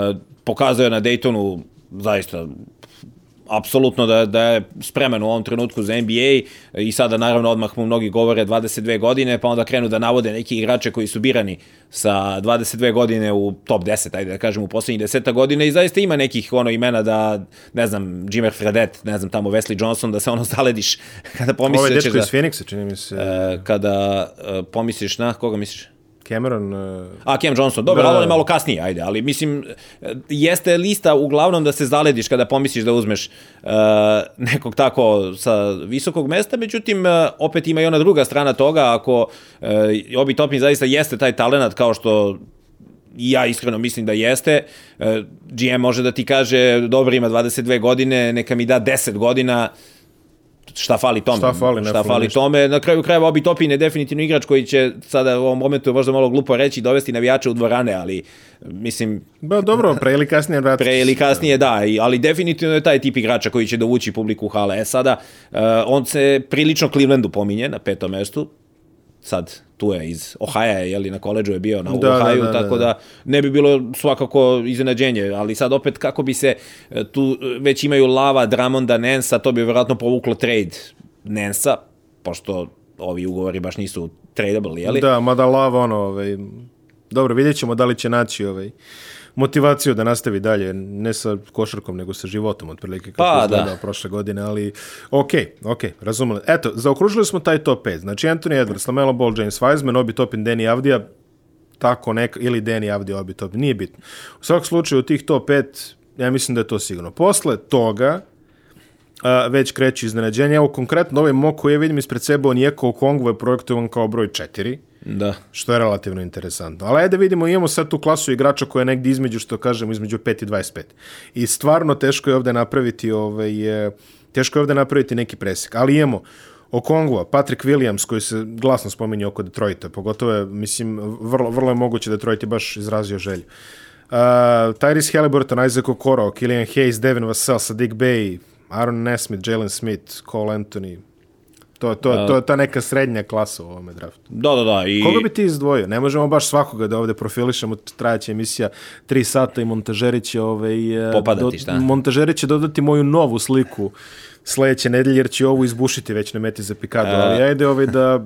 pokazao je na Daytonu zaista apsolutno da, da je spreman u ovom trenutku za NBA i sada naravno odmah mu mnogi govore 22 godine, pa onda krenu da navode neki igrače koji su birani sa 22 godine u top 10, ajde da kažem u poslednjih deseta godina i zaista ima nekih ono imena da, ne znam, Jimmer Fredet, ne znam, tamo Wesley Johnson, da se ono *laughs* zalediš kada pomisliš da ćeš dečko da... iz Phoenixa, čini mi se, e, kada e, pomisliš na, koga misliš? Cameron, e, A, Cam Johnson, dobro, Da, ali on je da. malo kasnije, ajde, ali mislim, e, jeste lista uglavnom da se zalediš kada pomisliš da uzmeš uh, nekog tako sa visokog mesta, međutim, uh, opet ima i ona druga strana toga, ako uh, Obi Topin zaista jeste taj talenat kao što i ja iskreno mislim da jeste. GM može da ti kaže, dobro ima 22 godine, neka mi da 10 godina, šta fali tome? Šta fali, ne šta fali ništa. tome? Na kraju krajeva Obi Topin je definitivno igrač koji će sada u ovom momentu možda malo glupo reći dovesti navijače u dvorane, ali mislim ba, dobro, pre ili kasnije vratit. pre ili kasnije da, ali definitivno je taj tip igrača koji će dovući publiku u hale. E sada, uh, on se prilično Clevelandu pominje na petom mestu, sad tu je iz Ohaja, je li na koleđu je bio na Da, da, Ohaju, da, da, tako da. da ne bi bilo svakako iznenađenje, ali sad opet kako bi se e, tu e, već imaju Lava, Dramonda, Nensa, to bi vjerojatno povuklo trade Nensa, pošto ovi ugovori baš nisu tradable, je li? Da, mada lava ono, ovaj, dobro, vidjet ćemo da li će naći ovaj, motivaciju da nastavi dalje, ne sa košarkom, nego sa životom, otprilike kako Pa, je da. prošle godine, ali ok, ok, razumeli. Eto, zaokružili smo taj top 5, znači Anthony Edwards, LaMelo Ball, James Wiseman, Obi Topin, Danny Avdija, tako neka, ili Danny Avdija, Obi Topin, nije bitno. U svakom slučaju, od tih top 5, ja mislim da je to sigurno. Posle toga, a, već kreće iznenađenje. Evo, konkretno ovaj mok koji ja vidim ispred sebe, on je kao Kongo je projektovan kao broj 4 Da. što je relativno interesantno. Ali ajde vidimo, imamo sad tu klasu igrača koja je negdje između, što kažemo, između 5 i 25. I stvarno teško je ovde napraviti, ovaj, teško je ovde napraviti neki presek. Ali imamo Okongova, Patrick Williams, koji se glasno spominje oko Detroita, pogotovo je, mislim, vrlo, vrlo je moguće da Detroit je baš izrazio želju. Tyrese Halliburton, Isaac Okoro, Killian Hayes, Devin Vassell, Sadiq Bey, Aaron Nesmith, Jalen Smith, Cole Anthony. To, to, to je ta neka srednja klasa u ovome draftu. Da, da, da. I... Koga bi ti izdvojio? Ne možemo baš svakoga da ovde profilišemo, trajaće emisija 3 sata i montažeri će, ovaj, e, Popadati, šta? montažeri će dodati moju novu sliku sledeće nedelje, jer će ovu izbušiti već na meti za pikadu, ali ajde ovaj da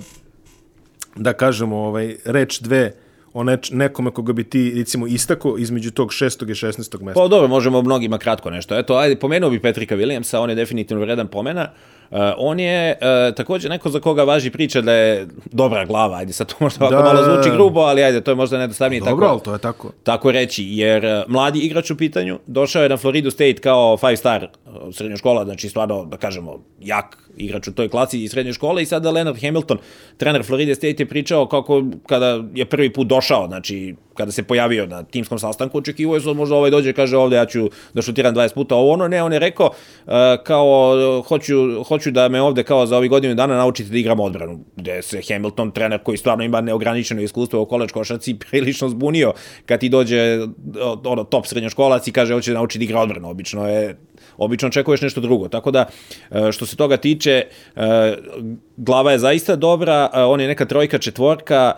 da kažemo ovaj, reč dve o neč, nekome koga bi ti, recimo, istako između tog šestog i šestnestog mesta. Pa dobro, možemo mnogima kratko nešto. Eto, ajde, pomenuo bi Petrika Williamsa, on je definitivno vredan pomena. Uh, on je uh, također neko za koga važi priča da je dobra glava, ajde sad to možda ovako Da, malo da, zvuči da. grubo, ali ajde, to je možda najdostavnije Dobro, tako, ali to je tako. tako reći, jer uh, mladi igrač u pitanju došao je na Floridu State kao five star uh, srednja škola, znači stvarno, da kažemo, jak igrač u toj klasi iz srednje škole i sada Leonard Hamilton, trener Florida State je pričao kako kada je prvi put došao, znači kada se pojavio na timskom sastanku, očekivao je se možda ovaj dođe kaže ovde ja ću da šutiram 20 puta ovo ono, ne, on je rekao uh, kao hoću, hoću da me ovde kao za ovih godinu dana naučite da igram odbranu, gde se Hamilton, trener koji stvarno ima neograničeno iskustvo u koleč košaci, *laughs* prilično zbunio kad ti dođe ono, top srednjoškolac i kaže hoće da nauči da igra odbranu, obično je obično očekuješ nešto drugo. Tako da, e, što se toga tiče, e, glava je zaista dobra, e, on je neka trojka, četvorka,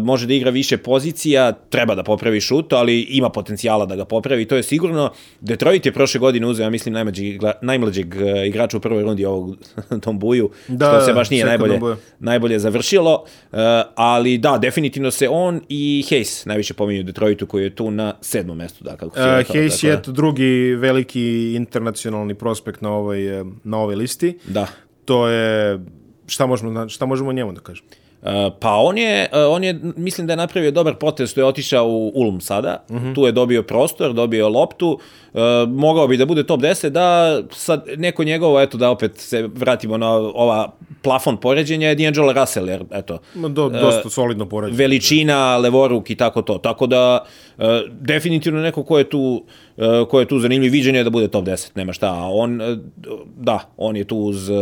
može da igra više pozicija, treba da popravi šut, ali ima potencijala da ga popravi, to je sigurno. Detroit je prošle godine uzeo, ja mislim, najmlađeg, najmlađeg igrača u prvoj rundi ovog *laughs* Tom Buju, Da, što se baš nije najbolje, najbolje završilo, ali da, definitivno se on i Hayes najviše pominju u Detroitu koji je tu na sedmom mestu. Da, kako si Uh, rekao, Hayes tako je drugi veliki internacionalni prospekt na ovoj, eh, na ovoj listi. Da. To je, šta možemo, šta možemo njemu da kažemo? Uh, pa on je, uh, on je, mislim da je napravio dobar potez što je otišao u Ulm sada, Mhm. tu je dobio prostor, dobio loptu, uh, mogao bi da bude top 10, da sad neko njegovo, eto da opet se vratimo na ova plafon poređenja je D'Angelo Russell, jer eto, Ma, Do, dosta solidno poređenje. veličina, levoruk i tako to. Tako da, uh, definitivno neko ko je tu uh, ko je tu zanimljiv viđenje je da bude top 10, nema šta. On, uh, da, on je tu uz, uh,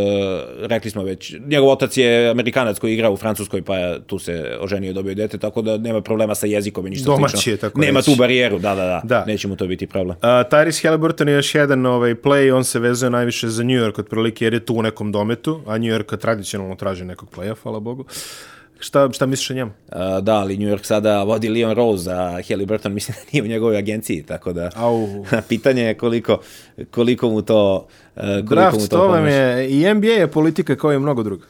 rekli smo već, njegov otac je Amerikanac koji igra u Francuskoj, pa tu se oženio i dobio dete, tako da nema problema sa jezikom i ništa Domaći slično. je, tako Nema reći. tu barijeru, da, da, da, Da. Neće mu to biti problem. Uh, Tyrese Halliburton je još jedan ovaj, play, on se vezuje najviše za New York otprilike jer je tu u nekom dometu, a New York tradicionalno traži nekog playa, hvala Bogu. Šta, šta misliš o njemu? Da, ali New York sada vodi Leon Rose, a Halliburton mislim da nije u njegovoj agenciji, tako da Au. *laughs* pitanje je koliko, koliko mu to koliko mu Draft, to to vam je, i NBA je politika kao i mnogo druga.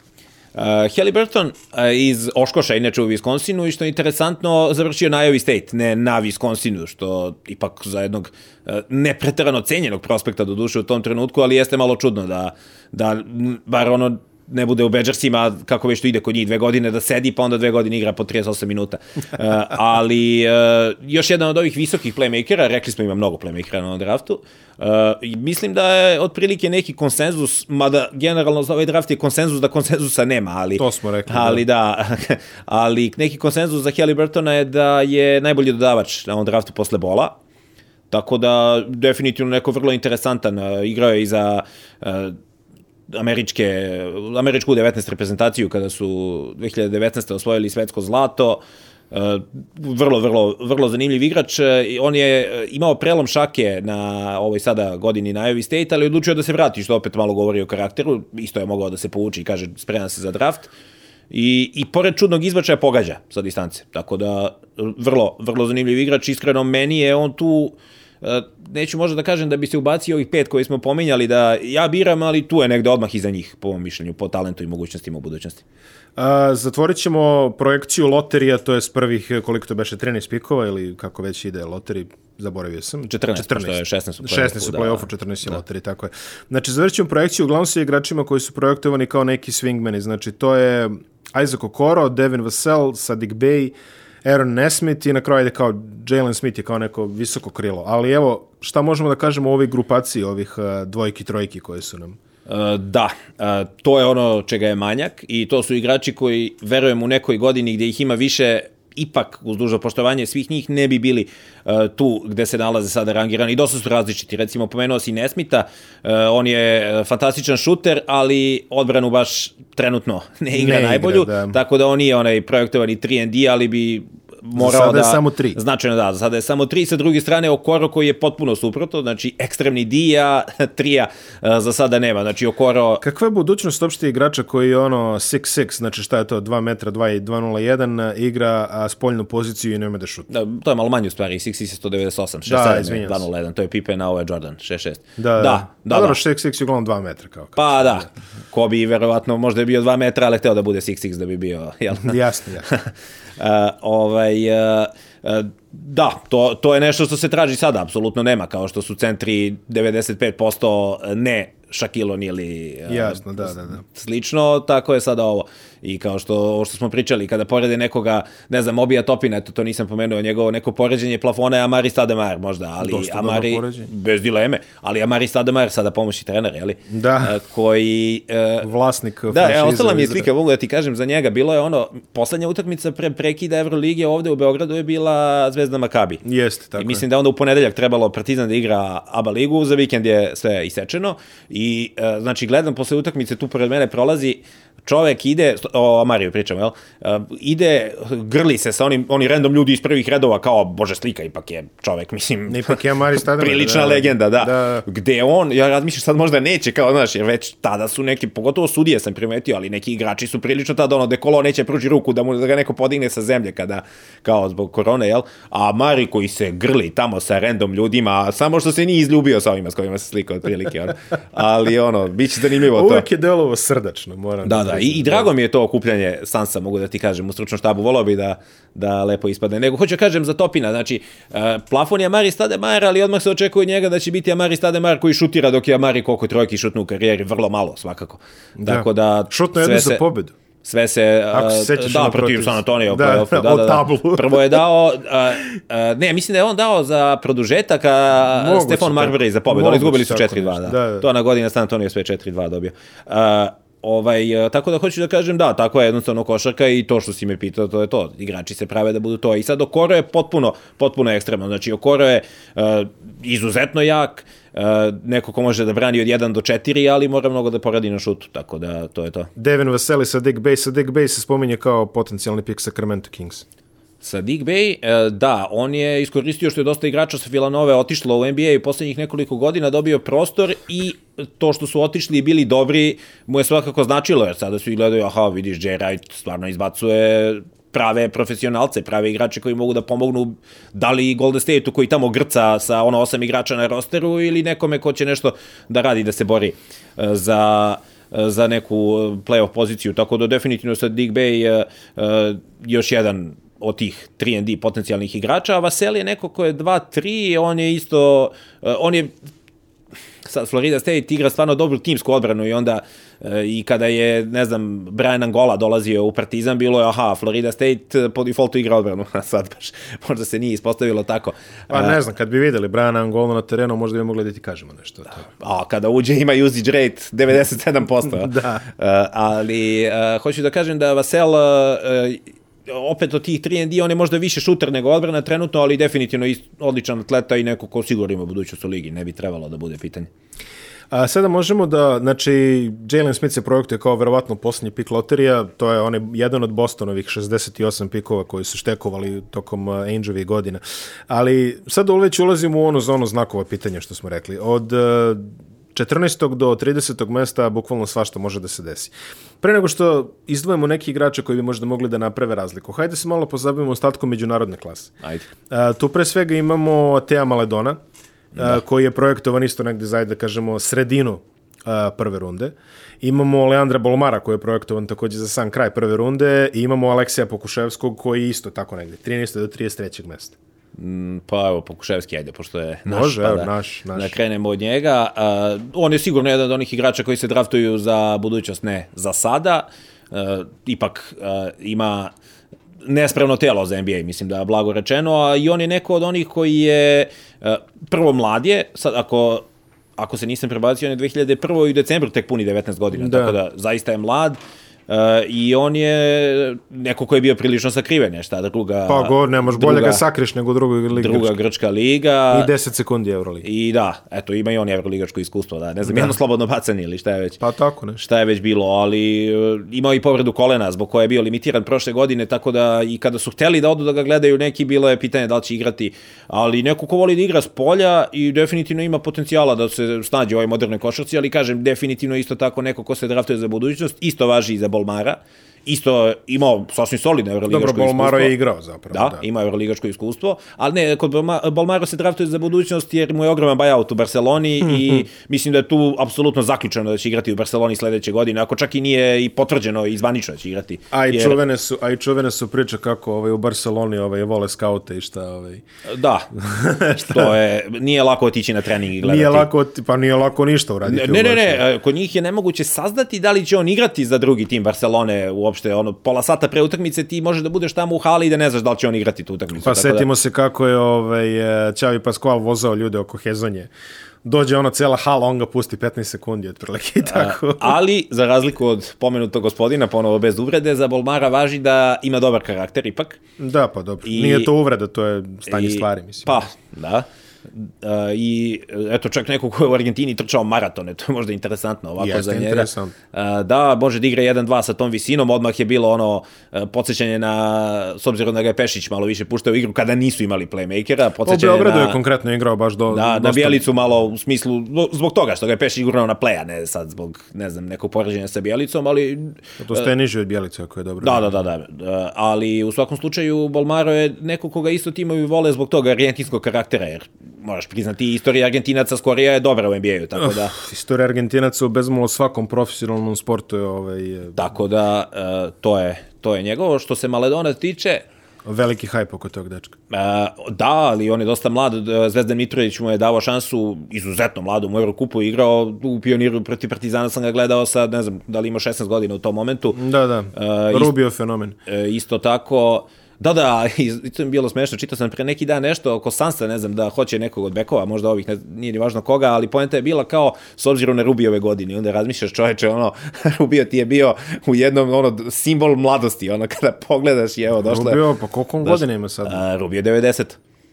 Uh, Halliburton uh, iz Oškoša, inače u Wisconsinu, i što je interesantno, završio na Iowa State, ne na Wisconsinu, što ipak za jednog uh, nepretarano cenjenog prospekta do duše u tom trenutku, ali jeste malo čudno da, da bar ono ne bude u Badgersima, kako već to ide kod njih, dve godine da sedi, pa onda dve godine igra po 38 minuta. Uh, *laughs* ali uh, još jedan od ovih visokih playmakera, rekli smo ima mnogo playmakera na draftu, uh, mislim da je otprilike neki konsenzus, mada generalno za ovaj draft je konsenzus da konsenzusa nema, ali... To smo rekli, Ali da, *laughs* ali neki konsenzus za Halliburtona je da je najbolji dodavač na ovom draftu posle bola, Tako da, definitivno neko vrlo interesantan. uh, Igrao je i za uh, američke, američku 19 reprezentaciju kada su 2019. osvojili svetsko zlato. Uh, vrlo, vrlo, vrlo zanimljiv igrač. Uh, On je uh, imao prelom šake na ovoj sada godini na Iowa State, ali odlučio da se vrati, što opet malo govori o karakteru. Isto je mogao da se povuči i kaže spreman se za draft. I, I pored čudnog izbačaja pogađa sa distance. Tako da, vrlo, vrlo zanimljiv igrač. Iskreno, meni je on tu e, neću možda da kažem da bi se ubacio ovih pet koje smo pominjali da ja biram, ali tu je negde odmah iza njih, po mom mišljenju, po talentu i mogućnostima u budućnosti. A, zatvorit ćemo projekciju loterija, to je s prvih, eh, koliko to beše, 13 pikova ili kako već ide loteri, zaboravio sam. 14, pošto je 16 u 16 u play-offu, play-offu, 14 je loteri, tako je. Znači, završit ćemo projekciju uglavnom sa igračima koji su projektovani kao neki swingmeni, znači to je Isaac Okoro, Devin Vassell, Sadiq Bey, Aaron Nesmith i na kraju ide kao Jalen Smith je kao neko visoko krilo. Ali evo, šta možemo da kažemo o ovoj grupaciji, ovih uh, dvojki, trojki koje su nam? E, da, e, to je ono čega je manjak i to su igrači koji, verujem, u nekoj godini gdje ih ima više ipak uz dužo poštovanje svih njih ne bi bili uh, tu gde se nalaze sada rangirani i dosta su različiti. Recimo, pomenuo si Nesmita, uh, on je fantastičan šuter, ali odbranu baš trenutno *laughs* ne igra Ne igra, najbolju, da. tako da on nije onaj projektovani 3 and D, ali bi morao sada je da... samo tri. Značajno da, sada je samo tri, sa druge strane Okoro koji je potpuno suprotno, znači ekstremni dija, *laughs* trija e, za sada nema, znači Okoro... Kakva je budućnost opšte igrača koji je ono 6'6, znači šta je to, 2 metra, 2 i 2.01, igra a spoljnu poziciju i nema da šuta. Da, to je malo manje u stvari, 6 je 198, 6 Da, 7 je izvinjam se. 201, to je Pippen, a ovo je Jordan, 6 6. Da, da, da, da, Dobro, da. 6'6 je uglavnom 2 metra kao. kao. Pa da, ko bi verovatno možda je bio 2 metra, ali hteo da bude 6'6 da bi bio, jel? Jasno, jasno. *laughs* Uh, ovaj, uh, da, to, to je nešto što se traži sada, apsolutno nema, kao što su centri 95% ne Shaquille O'Neal ili uh, Jasno, da, da, da. slično, tako je sada ovo. I kao što, ovo što smo pričali, kada porede nekoga, ne znam, Obija Topina, eto, to nisam pomenuo, njegovo neko poređenje plafona je Amari Stademar možda, ali Dosta Amari, bez dileme, ali Amari Stademar, sada pomoćni trener, jeli? Da. Uh, koji... Uh, Vlasnik Da, evo, ostala mi je slika, mogu da ti kažem za njega. Bilo je ono, poslednja utakmica pre prekida Evrolige ovde u Beogradu je bila Zvezda Makabi. Jeste, tako I mislim da je onda u ponedeljak trebalo Partizan da igra ABA ligu, za vikend je sve isečeno. I, e, znači, gledam posle utakmice, tu pored mene prolazi čovek ide, o Amariju pričam, jel? E, ide, grli se sa onim, oni random ljudi iz prvih redova, kao, bože, slika, ipak je čovek, mislim, Ipak je Amari *laughs* Stademar, prilična da, da. legenda, da. Da. Gde on, ja razmišljam sad možda neće, kao, znaš, jer već tada su neki, pogotovo sudije sam primetio, ali neki igrači su prilično tada, ono, dekolo neće pruži ruku da mu da ga neko podigne sa zemlje kada, kao zbog korone, jel? A Mari koji se grli tamo sa random ljudima, samo što se nije izljubio sa ovima s kojima se slika otprilike, ono. Ali, ono, bit će zanimljivo to. Uvijek je delovo srdačno, moram Da, da, i, i drago mi je to okupljanje Sansa, mogu da ti kažem, u stručnom štabu, volao bi da, da lepo ispadne. Nego, hoću da kažem za Topina, znači, uh, plafon je Amari Stademar, ali odmah se očekuje njega da će biti Amari Stademar koji šutira dok je Amari koliko trojki šutnu u karijeri, vrlo malo, svakako. Tako da, Šutno jednu se- za pobedu. sve se Ako se uh, da ono protiv San Antonio da, da, *laughs* da, da, da. tablu. *laughs* Prvo je dao uh, uh, ne, mislim da je on dao za produžetak a Stefan. Marbury za pobedu. Oni Moguće izgubili su tako 4-2, nešto. da. Da, da. To na godina San Antonio sve 4-2 dobio. Ovaj, e, tako da hoću da kažem, da, tako je jednostavno košarka i to što si me pitao, to je to. Igrači se prave da budu to. I sad Okoro je potpuno, potpuno ekstremno. Znači, Okoro je uh, izuzetno jak, uh, neko ko može da brani od 1 do 4, ali mora mnogo da poradi na šutu, tako da to je to. Devin Vaseli sa Dick Bay, sa Dick Bay se spominje kao potencijalni pik Sacramento Kings. Sa Dick Bay, e, da, on je iskoristio što je dosta igrača sa Villanove otišlo u NBA i poslednjih nekoliko godina dobio prostor i to što su otišli i bili dobri mu je svakako značilo, jer sada svi gledaju, aha, vidiš, Jay Wright stvarno izbacuje prave profesionalce, prave igrače koji mogu da pomognu da li Golden State-u koji tamo grca sa ono osam igrača na rosteru ili nekome ko će nešto da radi, da se bori e, za e, za neku playoff poziciju, tako da definitivno sad Dick Bay još jedan od tih 3&D potencijalnih igrača, a Vaseli je neko ko je 2-3, on je isto, e, on je sad Florida State igra stvarno dobru timsku odbranu i onda e, i kada je, ne znam, Brian Angola dolazio u Partizan, bilo je, aha, Florida State e, po defaultu igra odbranu, *laughs* a sad baš, možda se nije ispostavilo tako. Pa ne znam, kad bi videli Briana Angolo na terenu, možda bi mogli da ti kažemo nešto. tome. A kada uđe ima usage rate 97%. *laughs* Da. Uh, ali uh, hoću da kažem da Vasel uh, opet od tih 3&D on je možda više šuter nego odbrana trenutno, ali definitivno ist, odličan atleta i neko ko sigurno ima budućnost u ligi, ne bi trebalo da bude pitanje. A sada možemo da, znači, Jalen Smith se projektuje kao verovatno posljednji pik loterija, to je onaj jedan od Bostonovih 68 pikova koji su štekovali tokom Angelovih godina. Ali sad već ulazimo u onu zonu znakova pitanja što smo rekli. Od 14. do 30. mesta bukvalno svašta može da se desi. Pre nego što izdvojimo neki igrače koji bi možda mogli da naprave razliku, hajde se malo pozabavimo ostatkom međunarodne klase. Ajde. A, tu pre svega imamo Tea Maledona, da. koji je projektovan isto negde za, da kažemo, sredinu a, prve runde. Imamo Leandra Bolmara koji je projektovan takođe za sam kraj prve runde i imamo Aleksija Pokuševskog koji je isto tako negde, 13. do 33. mesta. Mm, Pa evo, Pokuševski, ajde, pošto je naš, Može, pa evo, da, naš, naš. da krenemo od njega. Uh, on je sigurno jedan od onih igrača koji se draftuju za budućnost, ne za sada. Uh, ipak uh, ima nespravno telo za NBA, mislim da je blago rečeno, a i on je neko od onih koji je uh, prvo mlad je, sad ako ako se nisam prebacio, on je 2001. i u decembru tek puni 19 godina, Da. tako da zaista je mlad. Uh, I on je neko ko je bio prilično sakriven, je šta druga... Pa govor, nemaš bolje ga sakriš nego druga liga. Druga grčka liga. I 10 sekundi Euroliga. I da, eto, ima i on Euroligačko iskustvo, da, ne znam, da. jedno slobodno bacanje ili šta je već. Pa tako ne. Šta je već bilo, ali uh, imao i povredu kolena zbog koje je bio limitiran prošle godine, tako da i kada su hteli da odu da ga gledaju neki, bilo je pitanje da li će igrati, ali neko ko voli da igra s polja i definitivno ima potencijala da se snađe u ovoj modernoj košarci, ali kažem, definitivno isto tako neko ko se draftuje za budućnost, isto važi i za Bolmara isto imao sasvim solidno euroligaško iskustvo. Dobro, Bolmaro je igrao zapravo. Da, da. ima euroligaško iskustvo, ali ne, kod Bolmaro se draftuje za budućnost jer mu je ogroman buyout u Barceloni mm -hmm. i mislim da je tu apsolutno zaključeno da će igrati u Barceloni sledeće godine, ako čak i nije i potvrđeno i zvanično da će igrati. A i jer... čuvene su, a i čuvene su priče kako ovaj, u Barceloni ovaj, vole skaute i šta. Ovaj. Da, *laughs* šta? to je, nije lako otići na trening i gledati. Nije lako, pa nije lako ništa uraditi. Ne, ne, ne, ne, kod njih je nemoguće saznati da li će on igrati za drugi tim Barcelone u uopšte ono pola sata pre utakmice ti možeš da budeš tamo u hali i da ne znaš da li će on igrati tu utakmicu. Pa tako setimo da... se kako je ovaj Čavi Pascual vozao ljude oko Hezonje dođe ona cela hala, on ga pusti 15 sekundi otprilike *laughs* i tako. A, ali, za razliku od pomenutog gospodina, ponovo bez uvrede, za Bolmara važi da ima dobar karakter ipak. Da, pa dobro. I, Nije to uvreda, to je stanje i, stvari, mislim. Pa, da. I eto čak neko ko je u Argentini trčao maratone, to *laughs* je možda interesantno ovako Jeste za njega. Interesant. Da, može da igra 1-2 sa tom visinom, odmah je bilo ono uh, podsjećanje na, s obzirom da ga je Pešić malo više puštao igru kada nisu imali playmakera, podsjećanje na... je konkretno igrao baš do... Da, dosta... na Bijelicu malo u smislu, zbog toga što ga je Pešić igrao na playa, ne sad zbog, ne znam, nekog poređenja sa Bijelicom, ali... To ste niže od Bijelice ako je dobro. Da, da, da, da, da, ali u svakom slučaju Bolmaro je neko koga isto timovi vole zbog toga argentinskog karaktera, jer moraš priznati, istorija Argentinaca skorija je dobra u NBA-u, tako da... Uh, istorija Argentinaca u bezmalo svakom profesionalnom sportu je ovaj... Je... Tako da, uh, to, je, to je njegovo. Što se Maledona tiče, Veliki hajp oko tog dečka. Uh, da, ali on je dosta mlad. Zvezdan Mitrović mu je dao šansu, izuzetno mladom u Eurokupu, igrao u pioniru protiv Partizana, sam ga gledao sa, ne znam, da li ima 16 godina u tom momentu. Da, da, uh, Rubio fenomen. Isto tako, Da, da, i to mi bilo smešno, čitao sam pre neki dan nešto oko Sansa, ne znam, da hoće nekog od bekova, možda ovih, ne, nije ni važno koga, ali poenta je bila kao, s obzirom na Rubijove godine, onda razmišljaš čoveče, ono, *laughs* Rubio ti je bio u jednom, ono, simbol mladosti, ono, kada pogledaš i evo, došla... Rubio, pa koliko on godina ima sad? A, Rubio 90.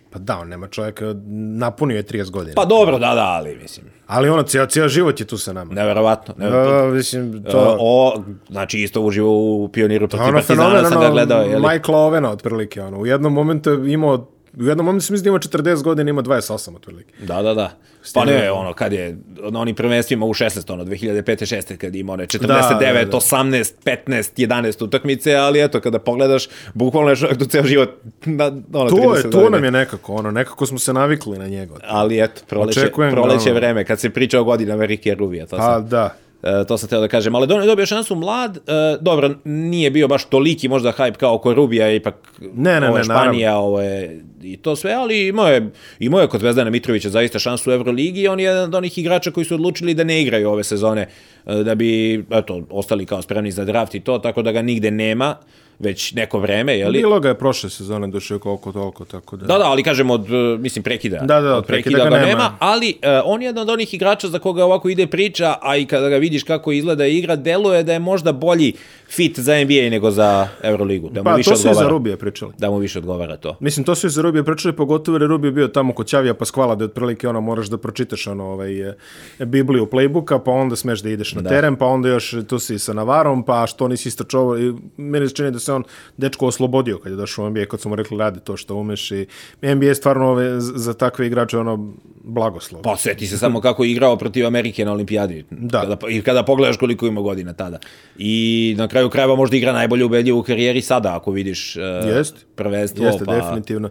Pa da, on nema čovjeka, napunio je 30 godina. Pa dobro, da, da, ali mislim. Ali ono, cijel, cijel život je tu sa nama. Neverovatno. neverovatno. Uh, mislim, to... O, znači, isto uživo u pioniru protiv ono, Partizana sam ga gledao. Jeli? Michael Ovena, otprilike, ono. U jednom momentu je imao u jednom momentu sam mislim da ima 40 godina, ima 28 otprilike. Da, da, da. Pa ne, ono, kad je, na onim prvenstvima u 16, ono, 2005. 6. kad ima one 49, da, da, da. 18, 15, 11 utakmice, ali eto, kada pogledaš, bukvalno je čovjek do ceo život na, ono, to je, to nam je nekako, ono, nekako smo se navikli na njega. Ali eto, proleće, Očekujem, proleće da, vreme, kad se priča o godinama Rike Rubija. To pa, sam, da. E, to sam teo da kažem, ali dobio šansu mlad, e, dobro, nije bio baš toliki možda hype kao Korubija, ipak ne, ne, ovo je ne, Španija, naravno. ovo je i to sve, ali imao je, imao je kod Zvezdana Mitrovića zaista šansu u Euroligi on je jedan od onih igrača koji su odlučili da ne igraju ove sezone, da bi, eto, ostali kao spremni za draft i to, tako da ga nigde nema već neko vreme, je li? Bilo ga je prošle sezone došao koliko toliko, tako da. Da, da, ali kažem od mislim prekida. Da, da, od prekida, prekida ga, ga nema, nema ali uh, on je jedan od onih igrača za koga ovako ide priča, a i kada ga vidiš kako izgleda igra, deluje da je možda bolji fit za NBA nego za Euroligu. Da mu pa, više to su i za Rubije pričali. Da mu više odgovara to. Mislim, to su i za Rubije pričali, pogotovo jer je Rubije bio tamo kod Ćavija Paskvala, da otprilike ono moraš da pročitaš ono, ovaj, e, Bibliju playbooka, pa onda smeš da ideš na da. teren, pa onda još tu si sa Navarom, pa što nisi istračovao. I meni se čini da se on dečko oslobodio kad je došao u NBA, kad su mu rekli radi to što umeš i NBA je stvarno ove, za takve igrače ono blagoslov. Pa sveti se samo kako je igrao protiv Amerike na olimpijadi. Da. Kada, I kada pogledaš koliko ima godina tada. I na kraju krajeva možda igra najbolje ubedljivo u karijeri sada, ako vidiš uh, Jest. prvenstvo. Jeste, pa... definitivno.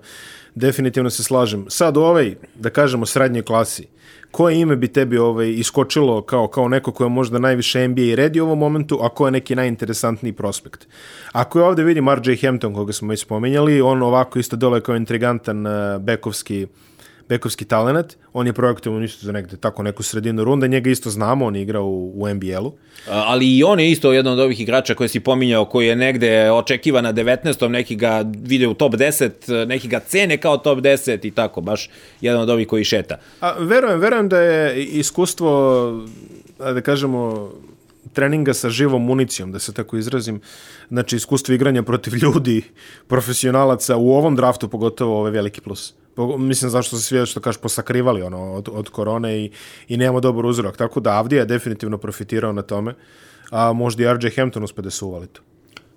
Definitivno se slažem. Sad u ovoj, da kažemo, srednjoj klasi, koje ime bi tebi ovaj iskočilo kao kao neko ko je možda najviše NBA redi u ovom momentu, a ko je neki najinteresantniji prospekt. Ako je ovde vidim RJ Hampton, koga smo već spomenjali, on ovako isto dole kao intrigantan uh, bekovski bekovski talenat, on je projektovan isto za negde tako neku sredinu runda, njega isto znamo, on igra u, u NBL-u. Ali i on je isto jedan od ovih igrača koje si pominjao, koji je negde očekivan na 19. neki ga vide u top 10, neki ga cene kao top 10 i tako, baš jedan od ovih koji šeta. A, verujem, verujem da je iskustvo, da kažemo, treninga sa živom municijom, da se tako izrazim, znači iskustvo igranja protiv ljudi, profesionalaca u ovom draftu pogotovo ovaj veliki plus. Po- Mislim zašto se svi što kažeš posakrivali ono od, od korone i, i nemamo dobar uzorak. Tako da Avdija je definitivno profitirao na tome, a možda i RJ Hampton uspe da se uvali to.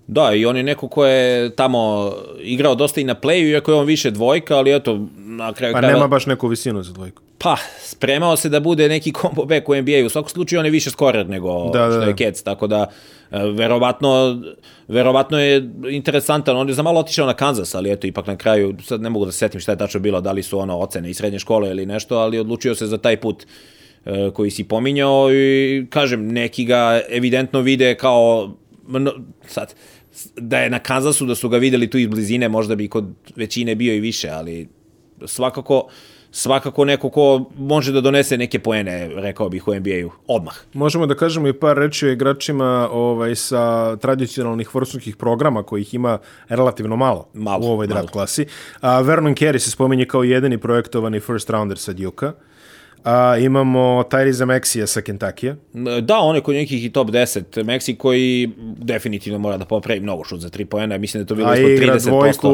Da, i on je neko ko je tamo igrao dosta i na playu, iako je on više dvojka, ali eto, na kraju Pa krajeva- nema baš neku visinu za dvojku. Pa, spremao se da bude neki combo back u NBA-u. U svakom slučaju on je više skorer nego Da, da, što je da. Kec, tako da e, verovatno, verovatno je interesantan. On je za malo otišao na Kansas, ali eto, ipak na kraju, sad ne mogu da se setim šta je tačno bilo, da li su ono ocene iz srednje škole ili nešto, ali odlučio se za taj put e, koji si pominjao i kažem, neki ga evidentno vide kao sad, da je na Kansasu, da su ga videli tu iz blizine, možda bi kod većine bio i više, ali svakako svakako neko ko može da donese neke poene, rekao bih, u NBA-u, odmah. Možemo da kažemo i par reči o igračima ovaj, sa tradicionalnih vrhunskih programa kojih ima relativno malo, Malo, u ovoj draft klasi. A, Vernon Carey se spominje kao jedini projektovani first rounder sa Duke-a. A, imamo Tyrese Maxija sa Kentucky-a. Da, on je kod nekih i top 10. Meksik koji definitivno mora da popravi mnogo šut za 3 poena. Mislim da to bilo A ispod igra 30%. dvojku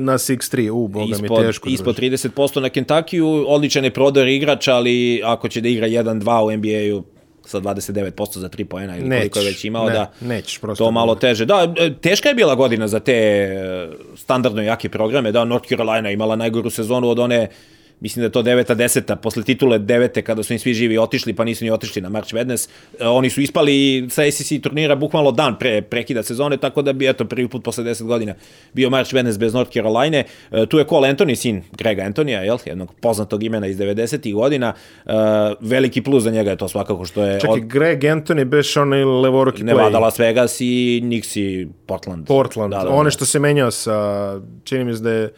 na 6-3. U, boga mi ispod, teško. ispod druže. 30% na Kentuckyu, odličan je prodor igrač, ali ako će da igra 1-2 u NBA-u sa 29% za 3 poena ili koliko je već imao, ne, da prosto. to malo teže. Da, e, teška je bila godina za te e, standardno jake programe, da, North Carolina imala najgoru sezonu od one mislim da je to deveta, deseta, posle titule devete, kada su im svi živi otišli, pa nisu ni otišli na March Madness. E, oni su ispali sa ACC turnira bukvalno dan pre prekida sezone, tako da bi, eto, prvi put posle 10 godina bio March Madness bez North Carolina. E, tu je Cole Anthony, sin Grega Antonija, jel? jednog poznatog imena iz 90. godina. E, veliki plus za njega je to svakako što je Čekaj, Greg Anthony beš onaj levoruki Nevada, play. Las Vegas i Knicks i Portland. Portland. Da, da, da. One što se menjao sa, čini mi se da je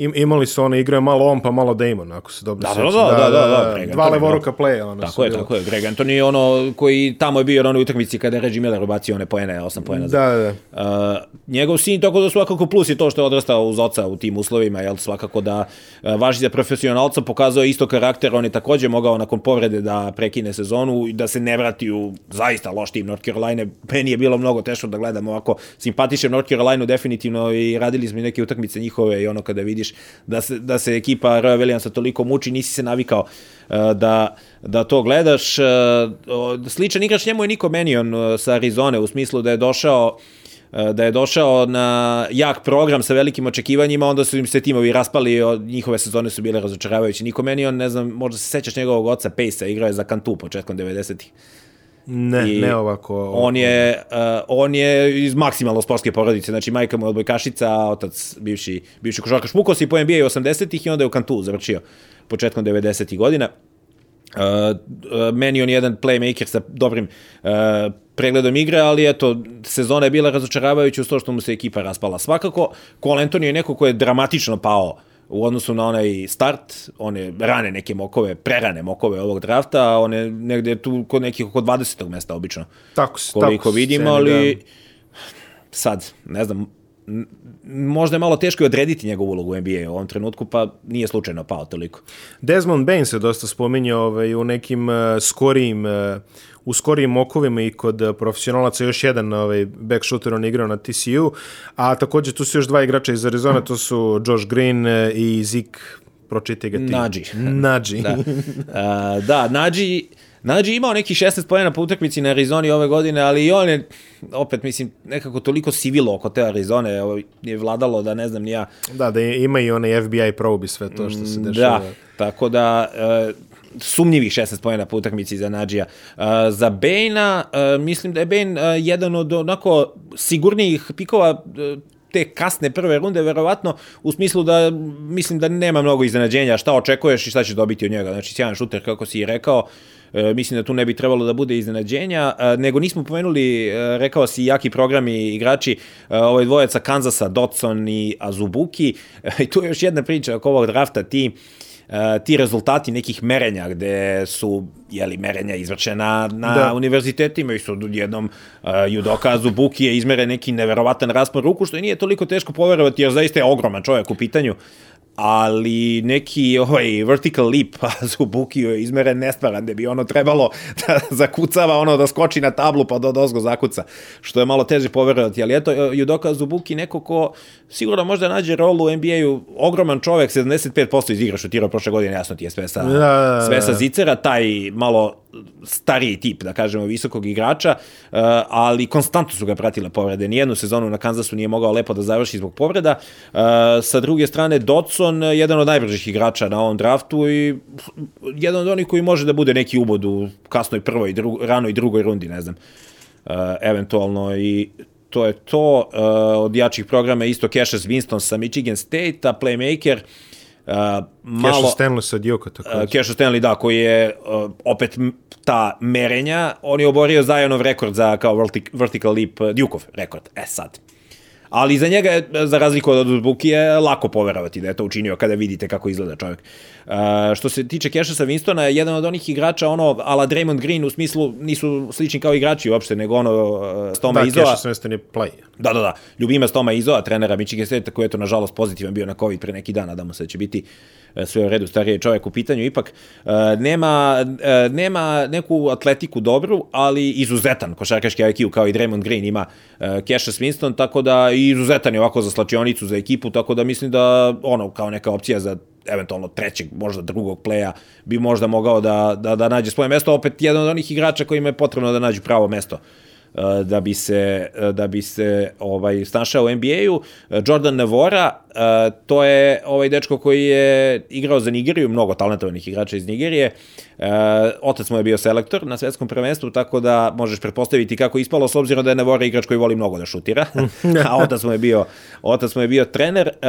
im, imali su one igre malo on pa malo Damon, ako se dobro Da, da, da, da, da, Dva levoruka playa. Ono Tako je, tako je. Greg Anthony je ono koji tamo je bio na onoj utakmici kada je Reggie Miller ubacio one poene, 8 poena. Da, da, da. Uh, njegov sin, tako da svakako plus je to što je odrastao uz oca u tim uslovima, jel svakako da uh, važi za profesionalca, pokazao isto karakter, on je takođe mogao nakon povrede da prekine sezonu i da se ne vrati u zaista loš tim North Carolina. Meni je bilo mnogo teško da gledam ovako simpatišem North Carolina definitivno i radili smo i neke utakmice njihove i ono kada vidiš da se, da se ekipa Roy Williamsa toliko muči, nisi se navikao uh, da, da to gledaš. O, Sličan igrač njemu je Niko Menion uh, sa Arizone u smislu da je došao e, da je došao na jak program sa velikim očekivanjima, onda su im se timovi raspali, njihove sezone su bile razočaravajuće. Niko Menion, ne znam, možda se sećaš njegovog oca Pejsa, igrao je za Kantu početkom 90-ih. Ne, I ne ovako. On je, uh, on je iz maksimalno sportske porodice, znači majka mu je odbojkašica, otac bivši, bivši košarkaš. Pukao se i po NBA 80-ih i onda je u Kantu završio početkom 90-ih godina. Uh, uh, meni on je jedan playmaker sa dobrim uh, pregledom igre, ali eto, sezona je bila razočaravajuća uz to što mu se ekipa raspala. Svakako, Cole Anthony je neko ko je dramatično pao u odnosu na onaj start, one rane neke mokove, prerane mokove ovog drafta, a on je negde tu kod nekih oko 20. mesta obično Tako, se- koliko tako vidim, ali da. sad, ne znam, možda je malo teško i odrediti njegovu ulogu u NBA u ovom trenutku, pa nije slučajno pao toliko. Desmond Bain se dosta spominje ovaj, u nekim uh, skorijim uh, u skorijim okovima i kod uh, profesionalaca još jedan ovaj, back shooter on igrao na TCU, a takođe tu su još dva igrača iz Arizona, to su Josh Green uh, i Zik, pročitaj ga ti. Nađi. *laughs* Nađi. Da, uh, da Nađi, Nađi imao neki 16 pojena po utakmici na Arizoni ove godine, ali i on je, opet mislim, nekako toliko sivilo oko te Arizone, je vladalo da ne znam ni ja, Da, da ima i onaj FBI probe i sve to što se dešava. Da, tako da e, sumnjivih 16 pojena po utakmici za Nadžija. E, za Bejna, e, mislim da je Bejn e, jedan od onako sigurnijih pikova e, te kasne prve runde, verovatno, u smislu da mislim da nema mnogo iznenađenja šta očekuješ i šta ćeš dobiti od njega. Znači, sjajan šuter, kako si i rekao, E, mislim da tu ne bi trebalo da bude iznenađenja, e, nego nismo pomenuli, e, rekao si, jaki programi igrači, e, ovaj dvojac sa Kanzasa, Dotson i Azubuki, *laughs* i tu je još jedna priča oko ovog drafta, ti Uh, ti rezultati nekih merenja gde su jeli, merenja izvršena na Da. univerzitetima i su jednom uh, judoka Azubuki je izmeren neki neverovatan raspon ruku što i nije toliko teško poverovati jer zaista je ogroman čovjek u pitanju ali neki ovaj vertical leap *laughs* Subuki je izmeren nestvaran, da bi ono trebalo da zakucava, ono da skoči na tablu pa da dozgo zakuca, što je malo teže poverovati, ali eto, Judoka Zubuki neko ko sigurno možda nađe rolu u NBA-u, ogroman čovek, 75% iz igra šutirao prošle godine, jasno ti je sve sa, Da, da, da. sve sa Zicera, taj malo stariji tip, da kažemo, visokog igrača, uh, ali konstantno su ga pratile povrede. Nijednu sezonu na Kansasu nije mogao lepo da završi zbog povreda. Uh, sa druge strane, Dodson, jedan od najbržih igrača na ovom draftu i jedan od onih koji može da bude neki ubod u kasnoj prvoj, dru, ranoj drugoj rundi, ne znam, eventualno i to je to. Od jačih programa isto Cassius Winston sa Michigan State, a playmaker uh, malo... Malo... Stanley sa Dioka, tako Uh, Cash Stanley, da, koji je uh, opet ta merenja, on je oborio Zajanov rekord za kao vertic, vertical leap, uh, Dukov rekord, e sad. Ali za njega je, za razliku od Bukije, lako poverovati da je to učinio kada vidite kako izgleda čovjek. Uh, što se tiče Cashasa Winstona, je jedan od onih igrača, ono, ala Draymond Green, u smislu, nisu slični kao igrači uopšte, nego ono, uh, Stoma Da, Izoa. Cash Winston je play. Da, da, da. Ljubimac Toma Izoa, trenera Michigan State, koji je to nažalost pozitivan bio na COVID pre neki dan, nadamo se da će biti e, sve u redu, stariji je čovjek u pitanju, ipak e, nema, e, nema neku atletiku dobru, ali izuzetan. Košarkaški IQ, kao i Draymond Green ima e, Cassius Winston, tako da izuzetan je ovako za slačionicu, za ekipu, tako da mislim da ono, kao neka opcija za eventualno trećeg, možda drugog pleja, bi možda mogao da, da, da nađe svoje mesto, opet jedan od onih igrača kojima je potrebno da nađu pravo mesto da bi se da bi se ovaj snašao u NBA-u. Jordan Navora, uh, to je ovaj dečko koji je igrao za Nigeriju, mnogo talentovanih igrača iz Nigerije. Otac mu je bio selektor na svetskom prvenstvu, tako da možeš pretpostaviti kako je ispalo s obzirom da je Navora igrač koji voli mnogo da šutira. *laughs* *laughs* A otac mu je bio otac mu je bio trener. Uh,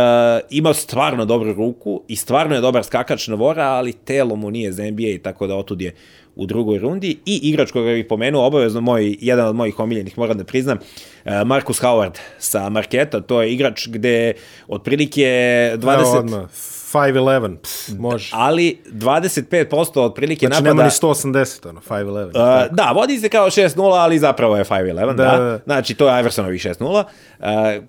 ima stvarno dobru ruku i stvarno je dobar skakač Navora, ali telo mu nije za NBA, tako da otud je u drugoj rundi i igrač koga bih pomenuo, obavezno moj, jedan od mojih omiljenih, moram da priznam, eh, Marcus Howard sa Marketa, to je igrač gde otprilike 20... Evo odmah. 5'11, pff, može. ali 25% otprilike Znači napada... nema ni 180, ono, 5'11. Uh, da, vodi se kao 6-0, ali zapravo je 5-11, da, Da, da. da. Znači, to je Iversonovi 6-0, uh,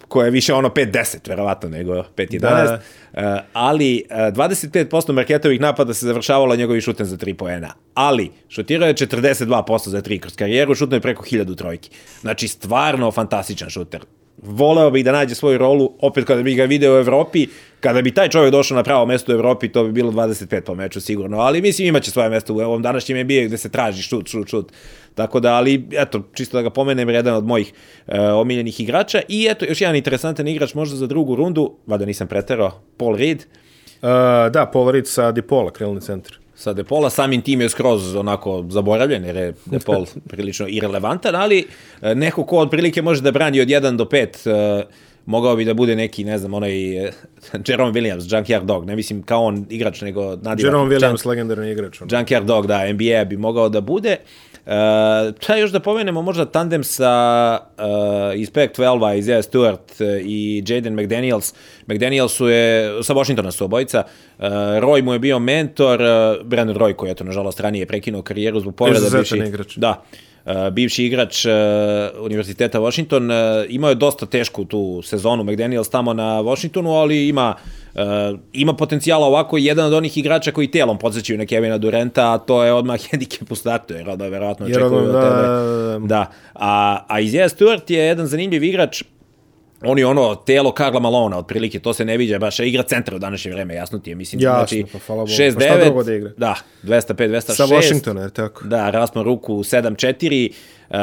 koje je više ono 5-10, verovatno, nego 5-11. Da. Uh, ali uh, 25% Marketovih napada se završavalo njegovi šutem za 3 poena. Ali, šutirao je 42% za 3 kroz karijeru, šutno je preko 1000 trojki. Znači, stvarno fantastičan šuter. Voleo bih da nađe svoju rolu, opet kada bi ga video u Evropi, kada bi taj čovjek došao na pravo mesto u Evropi, to bi bilo 25 po meču sigurno, ali mislim imaće svoje mesto u ovom današnjem NBA gde se traži šut, šut, šut. Tako da, ali eto, čisto da ga pomenem, jedan od mojih e, omiljenih igrača i eto, još jedan interesantan igrač možda za drugu rundu, vada nisam preterao, Paul Reed, Uh, da, Paul Reed sa Dipola, krilni centar. Sa Depola, samim tim je skroz onako zaboravljen, jer je *laughs* Depol prilično irelevantan, ali e, neko ko otprilike može da brani od 1 do 5, e, mogao bi da bude neki, ne znam, onaj e, *laughs* Jerome Williams, Junkyard Dog, ne mislim kao on igrač, nego nadimak. Jerome Junk- Williams, legendarni igrač. Ono. Junkyard Dog, da, NBA bi mogao da bude. Uh, šta još da pomenemo, možda tandem sa uh, iz Pac-12-a, Isaiah Stewart uh, i Jaden McDaniels. McDanielsu je, sa Washingtona su obojica, uh, Roy mu je bio mentor, uh, Brandon Roy koji je to nažalost ranije prekinuo karijeru zbog povreda. Izuzetan igrač. Da, Uh, bivši igrač uh, Univerziteta Washington, uh, imao je dosta tešku tu sezonu McDaniels tamo na Washingtonu, ali ima uh, ima potencijala ovako jedan od onih igrača koji telom podsjećaju na Kevina Durenta, a to je odmah *laughs* hendikep u startu, jer onda verovatno očekuju od da, tebe. da, da. Da, a, a Isaiah Stewart je jedan zanimljiv igrač, on je ono telo Karla Malona, otprilike, to se ne viđa, baš igra centra u današnje vreme, jasno ti je, mislim, Jasno, znači, pa hvala Bogu. 6-9, Pa da igra? da, 205, 206, Sa Washingtona, je tako? Da, raspon ruku 7-4. Uh,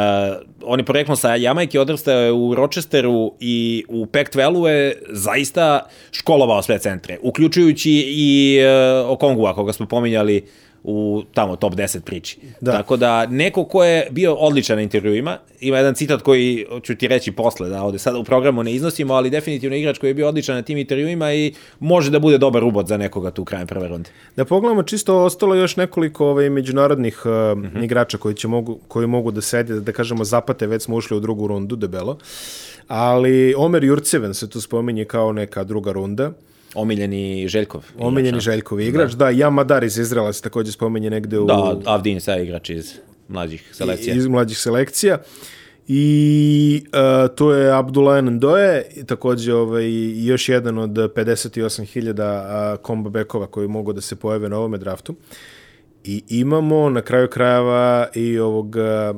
on je poreklom sa Jamajke, odrastao je u Rochesteru i u Pac-12 je zaista školovao sve centre, uključujući i uh, Okongua, koga smo pominjali u tamo top 10 priči. Da. Tako da neko ko je bio odličan na intervjuima, ima jedan citat koji ću ti reći posle, da ovde sada u programu ne iznosimo, ali definitivno igrač koji je bio odličan na tim intervjuima i može da bude dobar ubod za nekoga tu krajem prve runde. Da pogledamo čisto ostalo još nekoliko ovaj međunarodnih uh, Mhm. igrača koji će mogu koji mogu da sede da kažemo zapate već smo ušli u drugu rundu debelo. Ali Omer Jurceven se tu spominje kao neka druga runda. Omiljeni Željkov. Omiljeni igrač, a? Željkov igrač. Da, Jan Madar iz Izrela se takođe spominje negde u Da, Avdin sa igrač iz mlađih selekcija. iz mlađih selekcija. I uh, to je Abdullah Ndoje, takođe ovaj, još jedan od 58.000 uh, kombo bekova koji mogu da se pojave na ovome draftu. I imamo na kraju krajeva i ovog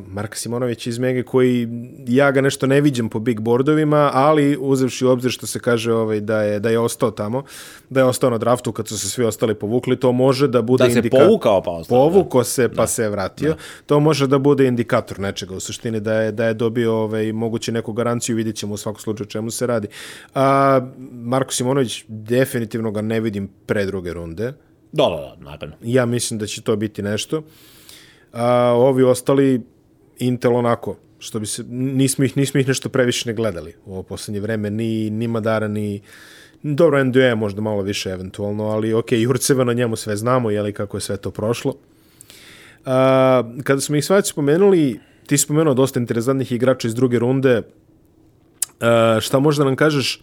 Marka Simonovića iz Mege koji ja ga nešto ne viđam po big boardovima, ali uzevši u obzir što se kaže ovaj, da, je, da je ostao tamo, da je ostao na draftu kad su se svi ostali povukli, to može da bude da se indikator. povukao pa ostao. Povukao se pa da. se vratio. Da. To može da bude indikator nečega u suštini da je, da je dobio ovaj, moguće neku garanciju, vidjet ćemo u svakom slučaju čemu se radi. A, Marko Simonović definitivno ga ne vidim pre druge runde. Da, da, da, naravno. Ja mislim da će to biti nešto. A ovi ostali Intel onako, što bi se, nismo ih, nismo ih nešto previše ne gledali u ovo poslednje vreme, ni, ni Madara, ni, dobro, NDA možda malo više eventualno, ali ok, Jurceva na njemu sve znamo, jeli kako je sve to prošlo. A, kada smo ih sve spomenuli, ti spomenuo dosta interesantnih igrača iz druge runde, a, šta možda nam kažeš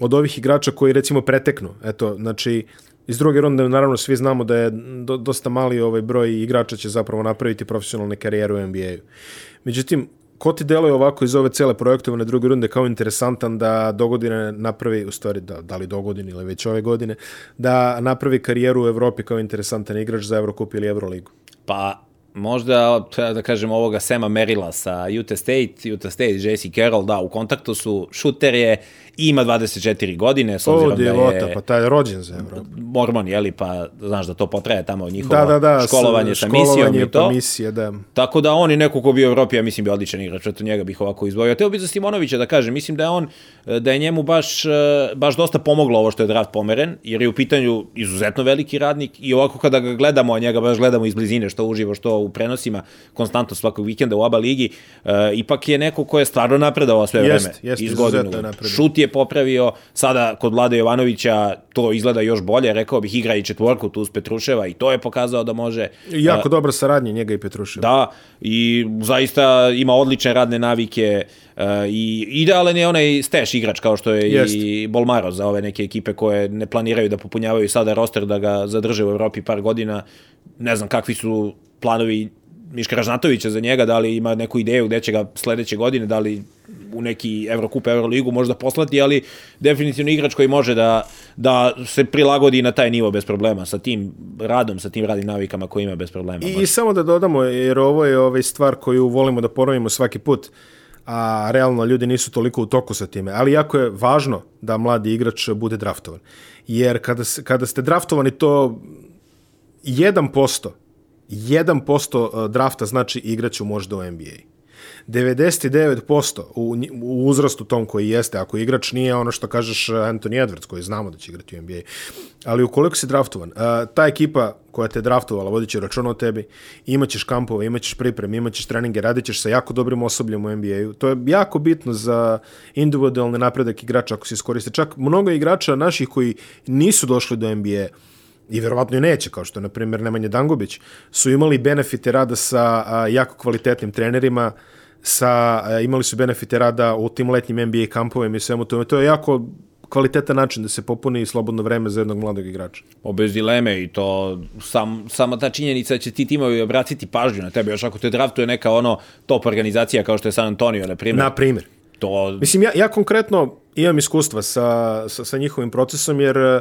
od ovih igrača koji recimo preteknu? Eto, znači, Iz druge runde, naravno, svi znamo da je do, dosta mali ovaj broj igrača će zapravo napraviti profesionalne karijere u NBA-u. Međutim, ko ti deluje ovako iz ove cele projektovane druge runde kao interesantan da dogodine napravi, u stvari da, da li dogodine ili već ove godine, da napravi karijeru u Evropi kao interesantan igrač za Eurocup ili Euroligu? Pa, možda, da kažem, ovoga Sema Merila sa Utah State, Utah State, JC Carroll, da, u kontaktu su, šuter je, ima 24 godine, s obzirom o, djevota, da je... pa taj je rođen za Evropu. Mormon, jeli, pa znaš da to potraje tamo njihovo da, da, da, školovanje sa misijom i to. Pa misije, da. Tako da on i neko ko bi u Evropi, ja mislim bi odličan igrač, eto njega bih ovako izvojio. Teo bi za Simonovića da kažem, mislim da je on, da je njemu baš, baš dosta pomoglo ovo što je draft pomeren, jer je u pitanju izuzetno veliki radnik i ovako kada ga gledamo, a njega baš gledamo iz blizine, što uživo, što u prenosima, konstantno svakog vikenda u ABA ligi, uh, ipak je neko ko je stvarno napredovao sve vreme. Jest, jest, iz godinu. Šut je popravio, sada kod Vlade Jovanovića to izgleda još bolje, rekao bih igra i četvorku tu uz Petruševa i to je pokazao da može. Jako dobra saradnja njega i Petruševa. Da, i zaista ima odlične radne navike i idealan je onaj steš igrač kao što je Jest. i Bolmaro za ove neke ekipe koje ne planiraju da popunjavaju sada roster da ga zadrže u Evropi par godina. Ne znam kakvi su planovi Miška Ražnatovića za njega, da li ima neku ideju gde će ga sledeće godine, da li u neki Evrokup, Euroligu možda poslati, ali definitivno igrač koji može da, da se prilagodi na taj nivo bez problema, sa tim radom, sa tim radnim navikama koji ima bez problema. I, i samo da dodamo, jer ovo je ovaj stvar koju volimo da ponovimo svaki put, a realno ljudi nisu toliko u toku sa time, ali jako je važno da mladi igrač bude draftovan. Jer kada, kada ste draftovani to 1% 1% uh, drafta znači igraću možda u NBA. 99% u, u uzrastu tom koji jeste, ako igrač nije ono što kažeš uh, Anthony Edwards, koji znamo da će igrati u NBA, ali ukoliko si draftovan, uh, ta ekipa koja te draftovala, vodit će računa o tebi, imaćeš kampove, imaćeš pripreme, imaćeš treninge, radit ćeš sa jako dobrim osobljem u NBA-u. To je jako bitno za individualni napredak igrača ako se iskoriste. Čak mnogo igrača naših koji nisu došli do NBA i verovatno i neće, kao što je, na primjer, Nemanja Dangubić, su imali benefite rada sa a, jako kvalitetnim trenerima, sa, a, imali su benefite rada u tim letnjim NBA kampovima i svemu tome. To je jako kvalitetan način da se popuni slobodno vreme za jednog mladog igrača. O, bez dileme i to sam, sama ta činjenica da će ti timovi obratiti pažnju na tebe, još ako te draftuje neka ono top organizacija kao što je San Antonio, na primjer. Na primjer. To... Mislim, ja, ja konkretno imam iskustva sa, sa, sa njihovim procesom, jer uh,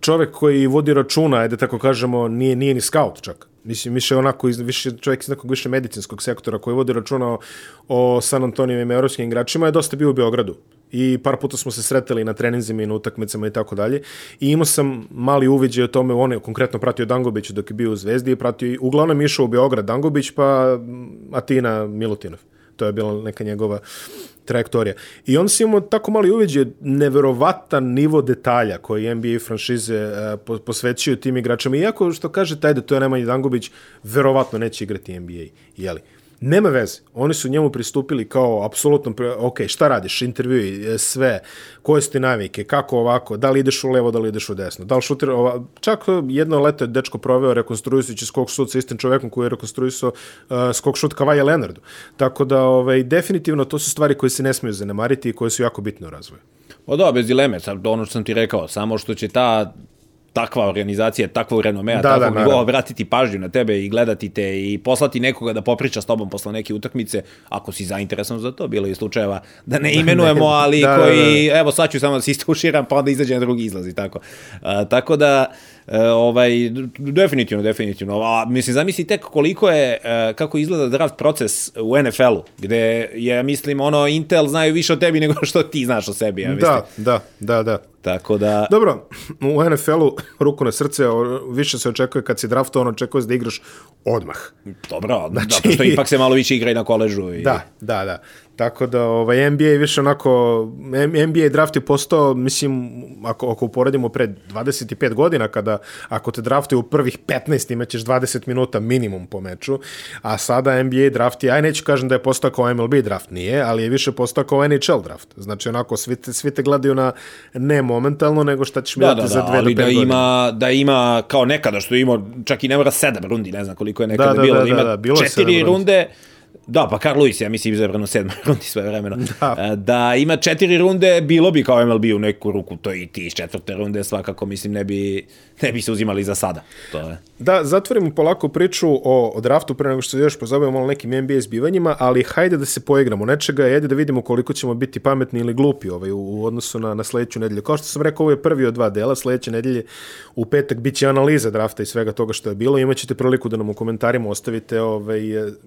čovek koji vodi računa, ajde tako kažemo, nije, nije ni scout čak. Mislim, više onako, više, čovjek iz nekog više medicinskog sektora koji vodi računa o, o San Antonijevim evropskim igračima je dosta bio u Beogradu. I par puta smo se sretali na treninzima i na utakmicama i tako dalje. I imao sam mali uviđaj o tome, on je konkretno pratio Dangobić dok je bio u Zvezdi i pratio, uglavnom išao u Beograd Dangobić pa Atina Milutinov. To je bila neka njegova trajektorija. I onda si imamo tako mali uveđaj, neverovatan nivo detalja koji NBA franšize uh, posvećuju tim igračama. Iako, što kaže taj da to je Nemanja Dangubić, verovatno neće igrati NBA. Jeli? Nema veze. Oni su njemu pristupili kao apsolutno, ok, šta radiš, intervju, e, sve, koje su ti navike, kako ovako, da li ideš u levo, da li ideš u desno, da li šuter, ova, čak jedno leto je dečko proveo rekonstruisujući skok šut sa istim čovekom koji je rekonstruisao uh, skok šut Kavaja Leonardu. Tako da, ovaj, definitivno, to su stvari koje se ne smiju zanemariti i koje su jako bitne u razvoju. O da, bez dileme, sad ono što sam ti rekao, samo što će ta takva organizacija, takvog renomea, Da, da, da, takvog naravno. nivoa, obratiti pažnju na tebe i gledati te i poslati nekoga da popriča s tobom posle neke utakmice, ako si zainteresovan za to, bilo je slučajeva da ne *laughs* imenujemo, ali Da, da, koji, evo sad ću samo da se istuširam, pa onda izađe na drugi izlaz i tako. A, tako da, e, ovaj, definitivno, definitivno. A, mislim, zamisli tek koliko je, e, kako izgleda draft proces u NFL-u, gde je, mislim, ono, Intel znaju više o tebi nego što ti znaš o sebi, ja mislim. Da, da, da, da. Tako da, Dobro, u NFL-u, ruku na srce, više se očekuje kad si draftovan, očekuje se da igraš odmah. dobro, znači... zato što ipak se malo više igra i na koležu. I... Da, da, da. Tako da ovaj, NBA je više onako, NBA draft je postao, mislim, ako, ako uporedimo pre 25 godina, kada ako te draftuju u prvih 15 imaćeš 20 minuta minimum po meču, a sada NBA draft je, aj neću kažem da je postao kao MLB draft, nije, ali je više postao kao NHL draft. Znači onako, svi te, svi te gledaju na ne momentalno, nego šta ćeš mi Da, dati da, za da, dve ali do pet da godina. ima, da ima kao nekada što je imao, čak i ne mora sedam rundi, ne znam koliko je nekada Da, da, bilo, da, da, ima da, da, bilo četiri rundi. runde, Da, pa Carl Lewis, ja mislim, izabran u sedmoj *laughs* rundi svoje vremeno. Da. Da. da ima četiri runde, bilo bi kao MLB u neku ruku, to i ti iz četvrte runde, svakako, mislim, ne bi, ne bi se uzimali za sada. To je. Da, zatvorimo polako priču o, o draftu pre nego što se još pozabavimo malo nekim NBA zbivanjima, ali hajde da se poigramo nečega ajde da vidimo koliko ćemo biti pametni ili glupi ovaj, u, u odnosu na, na sledeću nedelju. Kao što sam rekao, ovo je prvi od dva dela, sledeće nedelje u petak bit će analiza drafta i svega toga što je bilo. Imaćete priliku da nam u komentarima ostavite ovaj,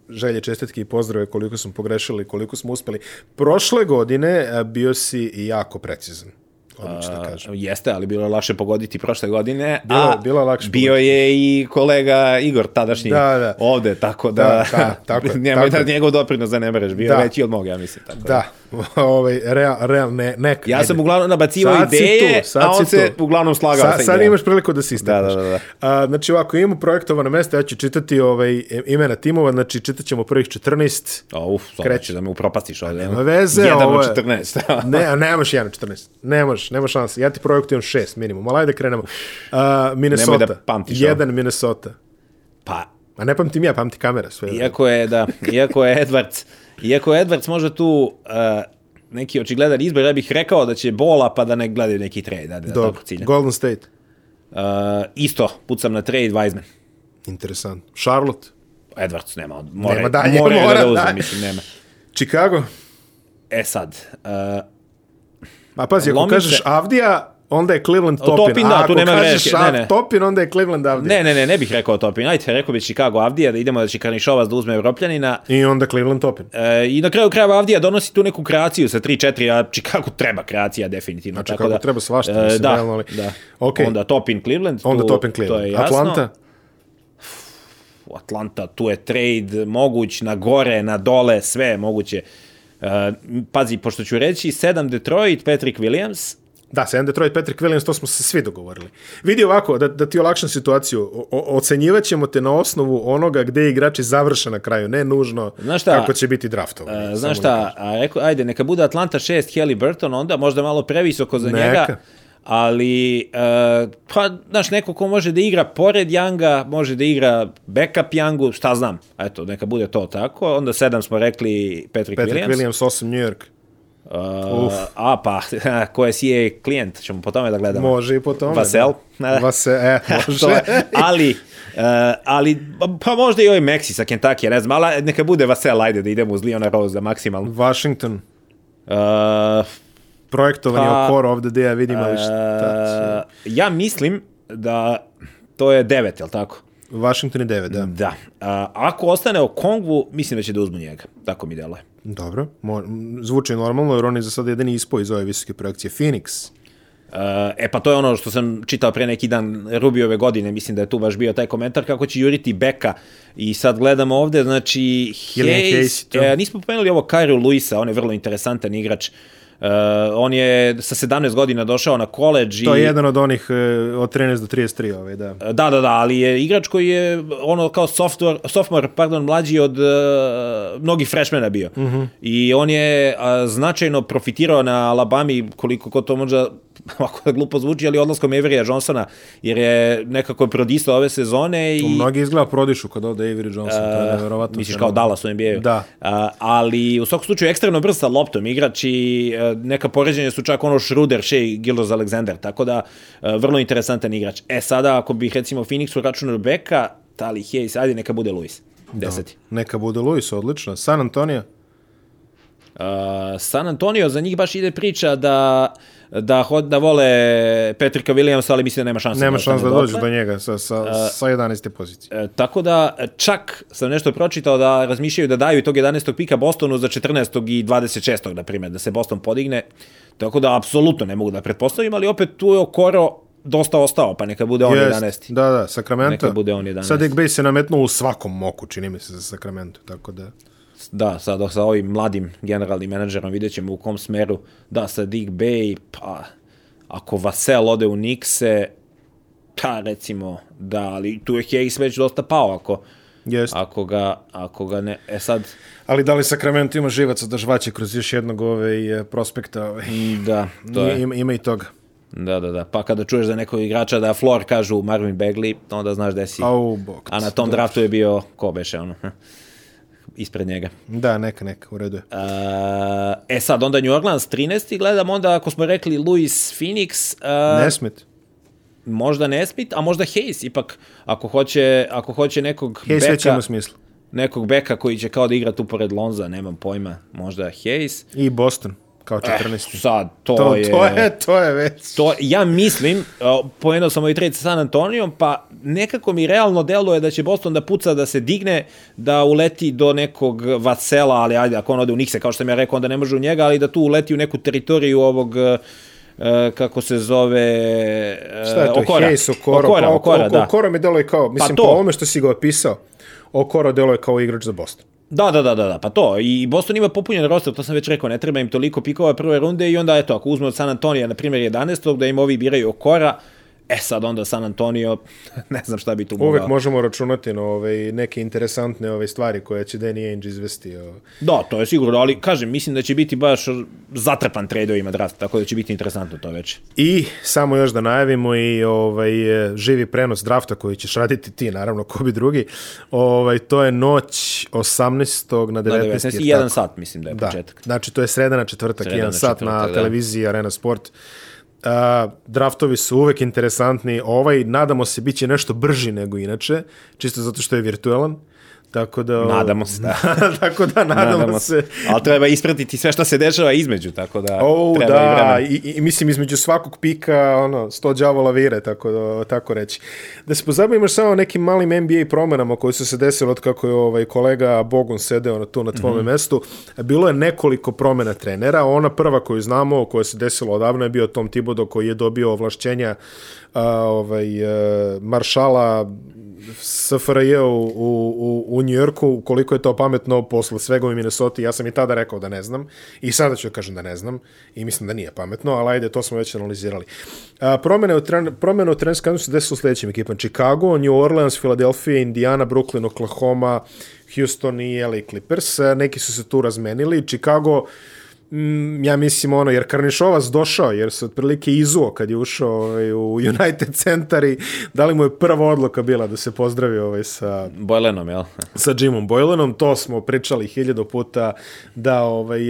želje, čestitke i pozdrave koliko smo pogrešili, koliko smo uspeli. Prošle godine a, bio si jako precizan. Odlično da kažem. Jeste, ali bilo je lakše pogoditi prošle godine. Bilo a bilo je lakše Bio je i kolega Igor tadašnji Da, da. ovde, tako da, Da, da, tako je, *laughs* nemoj tako da je. njegov doprinos zanemereš, bio Da. je veći od moga, ja mislim. Tako Da, *laughs* ovaj, real, real, ne, neka. Ja sam uglavnom nabacivao Sad ideje, tu, sad a on se tu. uglavnom slagao Sa, sa sad idejama. imaš priliku da se istakneš. Da, da, da. A, znači ovako, imamo projektovano mesto, ja ću čitati ovaj, imena timova, znači čitat ćemo prvih 14. O, uf, sad Kreće. će da me upropastiš ovdje. Nema veze, Jedan ovo od je- 14. ne, a nemaš 1 od 14. Nemaš šanse. Ja ti projektujem 6 minimum, ali ajde krenemo. Uh, Minnesota. Nemoj da pamtiš ovo. Jedan Minnesota. pa, A ne pamtim ja, pamti kamera sve. iako je, da, iako je Edwards, iako je Edwards možda tu uh, neki očigledan izbor, ja bih rekao da će bola pa da ne gledaju neki trade, da, da Dobro. Golden State. Uh, isto, pucam na trade Wiseman. Interesant. Charlotte. Edwards nema, mora, Nema dalje, mora, *laughs* mora da uzme, dalje. mislim, nema. Chicago. E sad, uh, A pazi, ako kažeš se- Avdija, onda je Cleveland Topin. Topin, A da, tu ako nema kažeš greške, ne, ne. Topin, onda je Cleveland Avdija. ne, ne, ne, ne bih rekao Topin. Ajde, rekao bi Chicago Avdija, da idemo da će Karnišovac da uzme Evropljanina. I onda Cleveland Topin. E, I na kraju krajeva Avdija donosi tu neku kreaciju sa 3-4, a Chicago treba kreacija definitivno. Znači, tako kako da, treba svašta, e, mislim, da, realno, ali- da. Okej. Onda Topin Cleveland. Onda tu, Topin To je Cleveland. jasno. Atlanta. Atlanta, tu je trade moguć na gore, na dole, sve je moguće. E, pazi, pošto ću reći 7 Detroit, Patrick Williams, Da, 7 Detroit, Patrick Williams, to smo se svi dogovorili. Vidi ovako, da, da ti olakšam situaciju, o, o, ocenjivat ćemo te na osnovu onoga gde igrači završe na kraju, ne nužno Znaš šta? kako će biti draftovani. E, znaš da šta, a rekao, ajde, neka bude Atlanta 6, Kelly Burton, onda možda malo previsoko za Neka. njega, ali, e, pa, znaš, neko ko može da igra pored Younga, može da igra backup Youngu, šta znam, eto, neka bude to tako, onda sedam smo rekli Patrick, Patrick Williams, Williams, 8 New York. Uh, a pa, *laughs* ko je CA klijent, ćemo po tome da gledamo. Može i po tome. Vasel. Da. *laughs* Vase, e, *laughs* može. Je, ali, uh, ali, pa možda i ovaj Meksi sa Kentucky, ne znam, ali neka bude Vasel, ajde da idemo uz Leona Rose maksimalno. Washington, Uh, projektovan je Pa, okor ovde gde ja vidim, ali šta uh, ja mislim da to je devet, jel tako? će... Washington je 9, da. Da. Uh, ako ostane o Kongvu, mislim da će da uzmu njega. Tako mi deluje. Dobro, mo, zvuči normalno, jer on je za sada jedan ispo iz ove visoke projekcije. Phoenix. Uh, e pa to je ono što sam čitao pre neki dan Rubiove godine, mislim da je tu baš bio taj komentar kako će juriti Beka i sad gledamo ovde, znači Hayes, Hayes e, nismo pomenuli ovo Kairu Luisa, on je vrlo interesantan igrač, Uh, on je sa 17 godina došao na koleđ i... To je jedan od onih e, od 13 do 33, ovaj, da. Da, da, da, ali je igrač koji je ono kao software, sophomore, pardon, mlađi od uh, mnogih freshmana bio. Mm -hmm. I on je uh, značajno profitirao na Alabami, koliko ko to možda *laughs* ovako da glupo zvuči, ali odlaskom Everija Johnsona, jer je nekako prodisao ove sezone i... Mnogi izgleda prodišu kad ode Avery Johnson, to je nevjerovatno. Misliš kao Dallas u NBA-u? Da. A, ali u svakom slučaju ekstremno brz sa loptom igrač i neka poređenja su čak ono Schroeder, Shea, Gildos Alexander, tako da e, vrlo interesantan igrač. E sada, ako bih recimo Phoenixu računao Beka, Tali Hayes, ajde neka bude Luis. Deseti. Neka bude Luis, odlično. San Antonio? Uh, San Antonio, za njih baš ide priča da da, hod, da vole Petrika Williamsa, ali mislim da nema šanse. Nema da šanse da ostane dođe do njega sa, sa, sa 11. pozicije. E, tako da, čak sam nešto pročitao da razmišljaju da daju tog 11. pika Bostonu za 14. i 26. na primjer, da se Boston podigne. Tako da, apsolutno ne mogu da pretpostavim, ali opet tu je Okoro dosta ostao, pa neka bude on Jest, 11. Da, da, Sacramento. Neka bude on 11. Sad Bay se nametnuo u svakom moku, čini mi se, za Sacramento, tako da... Da, sad sa ovim mladim generalnim menadžerom vidjet ćemo u kom smeru. Da, sa Dick Bay, pa ako Vasel ode u Nikse, pa recimo, da, ali tu je Hayes već dosta pao ako, Jest. ako, ga, ako ga ne... E sad, Ali da li Sacramento ima živaca da žvaće kroz još jednog ove prospekta? Ove, da, to je. ima, ima i toga. Da, da, da. Pa kada čuješ za nekog igrača da floor kažu Marvin Bagley, onda znaš da si. Au, bog. A na tom draftu je bio, ko beše ono, ispred njega. Da, neka, neka, u redu je. E sad, onda New Orleans 13. gledam, onda ako smo rekli Louis Phoenix, uh, Nesmit. možda Nesmith, a možda Hayes, ipak ako hoće, ako hoće nekog Hayes već beka, ima smisla. nekog beka koji će kao da igra tu pored Lonza, nemam pojma, možda Hayes. I Boston, kao 14. Eh, sad, to, to, je... to, je, to je već. To, ja mislim, uh, pomenuo sam ovaj trade sa San Antonijom, pa nekako mi realno deluje da će Boston da puca, da se digne, da uleti do nekog Vasela, ali ajde, ako on ode u Nikse, kao što sam ja rekao, onda ne može u njega, ali da tu uleti u neku teritoriju ovog uh, kako se zove Šta je to? Okora. Hayes, Okoro. Okora, Pa, Okora, oko, da. Okoro mi deluje kao, mislim, to. po ovome što si ga opisao, Okoro deluje kao igrač za Boston. Da, da, da, da, da, pa to. I Boston ima popunjen roster, to sam već rekao, ne treba im toliko pikova prve runde i onda, eto, ako uzme od San Antonija, na primjer, 11. da im ovi biraju Okora, e sad onda San Antonio, *laughs* ne znam šta bi tu mogao. Uvek možemo računati na ove, neke interesantne ove stvari koje će Danny Ainge izvesti. O... Da, to je sigurno, ali kažem, mislim da će biti baš zatrpan tradeovima draft, tako da će biti interesantno to već. I samo još da najavimo i ovaj, živi prenos drafta koji ćeš raditi ti, naravno, ko bi drugi. Ovaj, to je noć 18. na 19. Na 19. jer i jedan tako? sat, mislim da je Da, početak. znači to je sreda na četvrtak, Sreda jedan na sat četvrtak, na da. televiziji Arena Sport. Uh, draftovi su uvek interesantni. Ovaj, nadamo se, bit će nešto brži nego inače, čisto zato što je virtualan. Tako da... Nadamo se, da. *laughs* tako da, nadamo, nadamo se. Ali treba ispratiti sve što se dešava između, tako da O, i da, vremena. i, i, mislim između svakog pika, ono, sto đavola vire, tako, da, tako reći. Da se pozabavimo samo nekim malim NBA promenama koje su se desile od kako je ovaj kolega Bogun sedeo na, tu na tvome mm -hmm. mestu. Bilo je nekoliko promena trenera, ona prva koju znamo, koja se desila odavno je bio Tom Thibodeau koji je dobio ovlašćenja a, ovaj, a, maršala SFRJ u, u, u New Yorku, koliko je to pametno posle svega u Minnesota, ja sam i tada rekao da ne znam i sada ću da kažem da ne znam i mislim da nije pametno, ali ajde, to smo već analizirali. A, promene u, tren, promene u trenerskom desilo sledećim ekipama. Chicago, New Orleans, Philadelphia, Indiana, Brooklyn, Oklahoma, Houston i LA Clippers. A, neki su se tu razmenili. Chicago ja mislim ono, jer Karnišovac došao, jer se otprilike izuo kad je ušao ovaj, u United centar i da li mu je prva odluka bila da se pozdravi ovaj, sa, Bojlenom, jel? sa Jimom Boylanom, to smo pričali hiljadu puta da ovaj,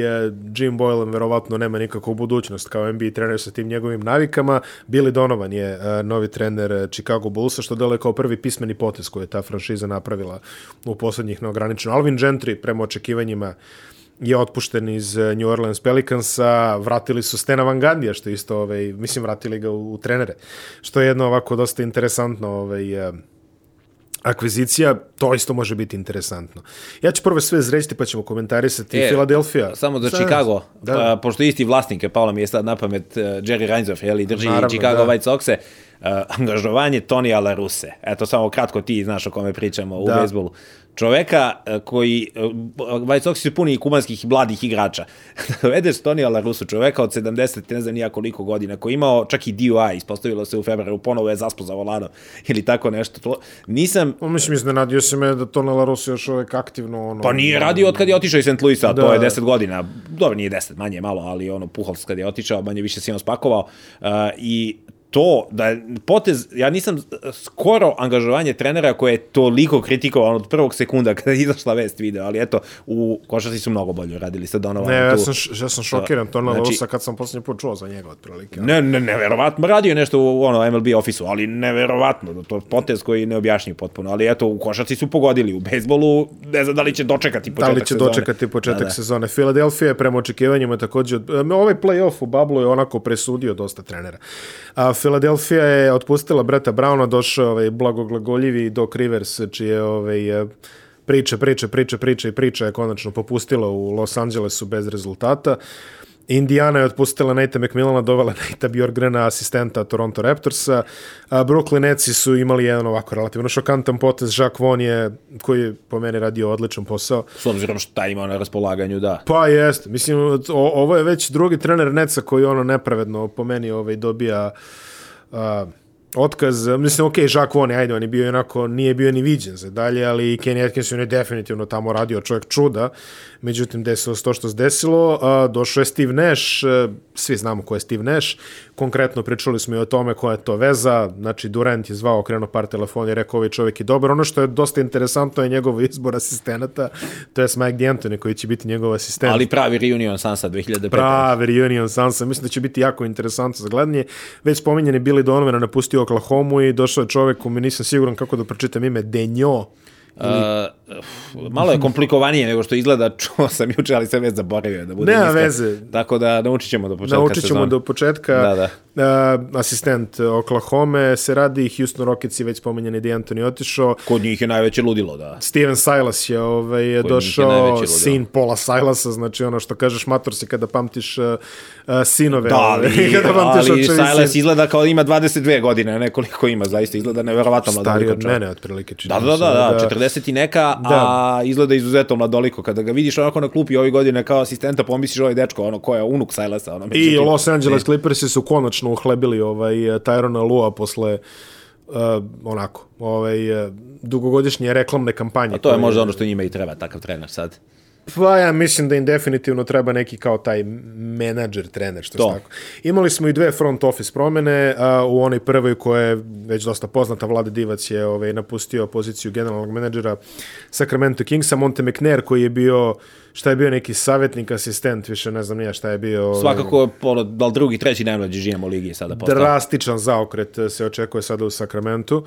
Jim Boylan verovatno nema nikakvu budućnost kao NBA trener sa tim njegovim navikama. Billy Donovan je uh, novi trener Chicago Bullsa, što dele kao prvi pismeni potez koji je ta franšiza napravila u poslednjih neograničeno. Alvin Gentry, prema očekivanjima, je otpušten iz New Orleans Pelicansa, vratili su Stena Van Gandija, što isto, ovaj, mislim, vratili ga u, u trenere, što je jedno ovako dosta interesantno ovaj, akvizicija, to isto može biti interesantno. Ja ću prvo sve izreći pa ćemo komentarisati e, Philadelphia. Samo za Chicago, da. Pa, pošto isti vlasnik je, palo mi je sad na pamet uh, Jerry Reinsdorf, jeli, drži Naravno, Chicago da. White Soxe, uh, angažovanje Tonija Laruse. Eto, samo kratko ti znaš o kome pričamo da. u bejsbolu čoveka koji, White Sox su puni kubanskih mladih igrača. *laughs* Dovedeš Tonija Larusu, čoveka od 70, ne znam nija koliko godina, koji imao čak i DUI, ispostavilo se u februaru, ponovo je zaspo za volano *laughs* ili tako nešto. To, nisam... O, mislim, iznenadio se me da Tonija Larusu još uvek aktivno... Ono, pa nije radio od kad je otišao iz St. Louisa, da. to je 10 godina. Dobro, nije 10, manje malo, ali ono, Pujols kad je otišao, manje više si on spakovao. Uh, I to, da je potez, ja nisam skoro angažovanje trenera koje je toliko kritikovano od prvog sekunda kada je izašla vest video, ali eto, u košarci su mnogo bolje radili sa Donovan. Ne, ja sam, ja sam šokiran to na Znači- kad sam posljednji put čuo za njega otprilike. Ne, ne, neverovatno. Radio nešto u ono, MLB ofisu, ali neverovatno. da To je potez koji ne objašnji potpuno. Ali eto, u košarci su pogodili. U bejsbolu ne znam da li će dočekati Da početak li će sezone. dočekati početak Da, da. sezone? Filadelfija je prema očekivanjima također, e, ovaj play-off u Bablu je onako presudio dosta trenera. A Filadelfija je otpustila Breta Browna, došao ovaj blagoglagoljivi Doc Rivers, čije ovaj, e, priče, priče, priče, priče i priča je konačno popustila u Los Angelesu bez rezultata. Indiana je otpustila Nate McMillana, dovela Nate Bjorgrena, asistenta Toronto Raptorsa. A Brooklyn Netsi su imali jedan ovako relativno šokantan potez. Jacques Vaughn je, koji je po meni radio odličan posao. S obzirom šta ima na raspolaganju, da. Pa jeste, mislim, o, ovo je već drugi trener Neca koji ono nepravedno po meni ovaj, dobija a, otkaz. Mislim, ok, Jacques je, ajde, on je bio onako, nije bio ni viđen za dalje, ali Kenny Atkinson je definitivno tamo radio čovjek čuda. Međutim, desilo se to što se desilo. Došao je Steve Nash, e, svi znamo ko je Steve Nash. Konkretno pričali smo i o tome koja je to veza. Znači, Durant je zvao, okrenuo par telefona i rekao, ovaj čovjek je dobar. Ono što je dosta interesantno je njegov izbor asistenata, to je Mike D'Antoni koji će biti njegov asistent. Ali pravi reunion Sansa 2005. Pravi reunion Sansa. Mislim da će biti jako interesantno za gledanje. Već spominjeni Billy Donovan napustio Oklahoma i došao je čovek kome nisam siguran kako da pročitam ime Denjo. Uh, malo je komplikovanije nego što izgleda, *laughs* čuo sam juče, ali sam već zaboravio da bude Nema veze. Tako da naučit ćemo do početka Naučit ćemo sezone. do početka. Da, da. Uh, asistent Oklahoma se radi, Houston Rockets je već spominjeni D'Antoni otišao. Kod njih je najveće ludilo, da. Steven Silas je ovaj, je je došao, ludilo. sin Paula Silasa, znači ono što kažeš mator si kada pamtiš uh, uh, sinove. Da, ovaj, ali, *laughs* kada pamtiš ali Silas sin. izgleda kao da ima 22 godine, a ne koliko ima, zaista izgleda neverovatno Stari mladoliko od mene, otprilike. čini Da, mi da, se, da, da, 40 i neka, Da. a izgleda izuzetno mladoliko. Kada ga vidiš onako na klupi ove godine kao asistenta, pomisliš ovaj dečko, ono ko je unuk Silasa. Ono, I Los Angeles Clippersi su konačno uhlebili ovaj Tyrona Lua posle uh, onako, ovaj uh, dugogodišnje reklamne kampanje. A to je možda ono što njima i treba, takav trener sad. Pa ja mislim da im definitivno treba neki kao taj menadžer, trener, što To. tako. Imali smo i dve front office promene, a u onoj prvoj koja je već dosta poznata, Vlade Divac je ovaj, napustio poziciju generalnog menadžera Sacramento Kingsa, Monte McNair koji je bio, šta je bio neki savjetnik, asistent, više ne znam nije šta je bio. ovaj, Svakako, ono, da li drugi, treći najmlađi u ligi je sada postao. drastičan zaokret se očekuje sada u Sakramentu.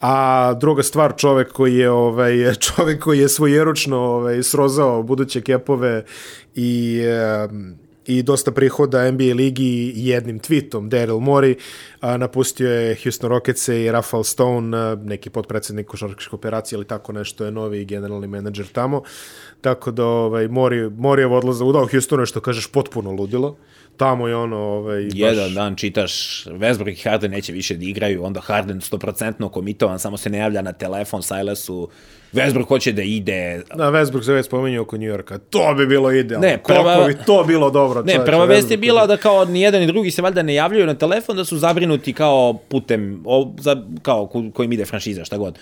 A druga stvar, čovek koji je ovaj *laughs* čovek koji je svojeručno ovaj srozao buduće kepove i em, i dosta prihoda NBA ligi jednim tweetom. Daryl Morey a, napustio je Houston Rockets i Rafael Stone a, neki potpredsednik košarkaške operacije ili tako nešto je novi generalni menadžer tamo. Tako da ovaj Mori Morijev odlazak udao Houstonu je što kažeš potpuno ludilo tamo je ono ovaj baš- Jedan dan čitaš Westbrook i Harden neće više da igraju, onda Harden 100% komitovan, samo se ne javlja na telefon Silasu. Westbrook hoće da ide. Da, Westbrook se već spominje oko New Yorka. To bi bilo idealno. Ne, prva- Koliko bi to bilo dobro. Ne, čoveče, prva vest je bila da kao ni jedan ni drugi se valjda ne javljaju na telefon, da su zabrinuti kao putem, o, za, kao ko- kojim ide franšiza, šta god.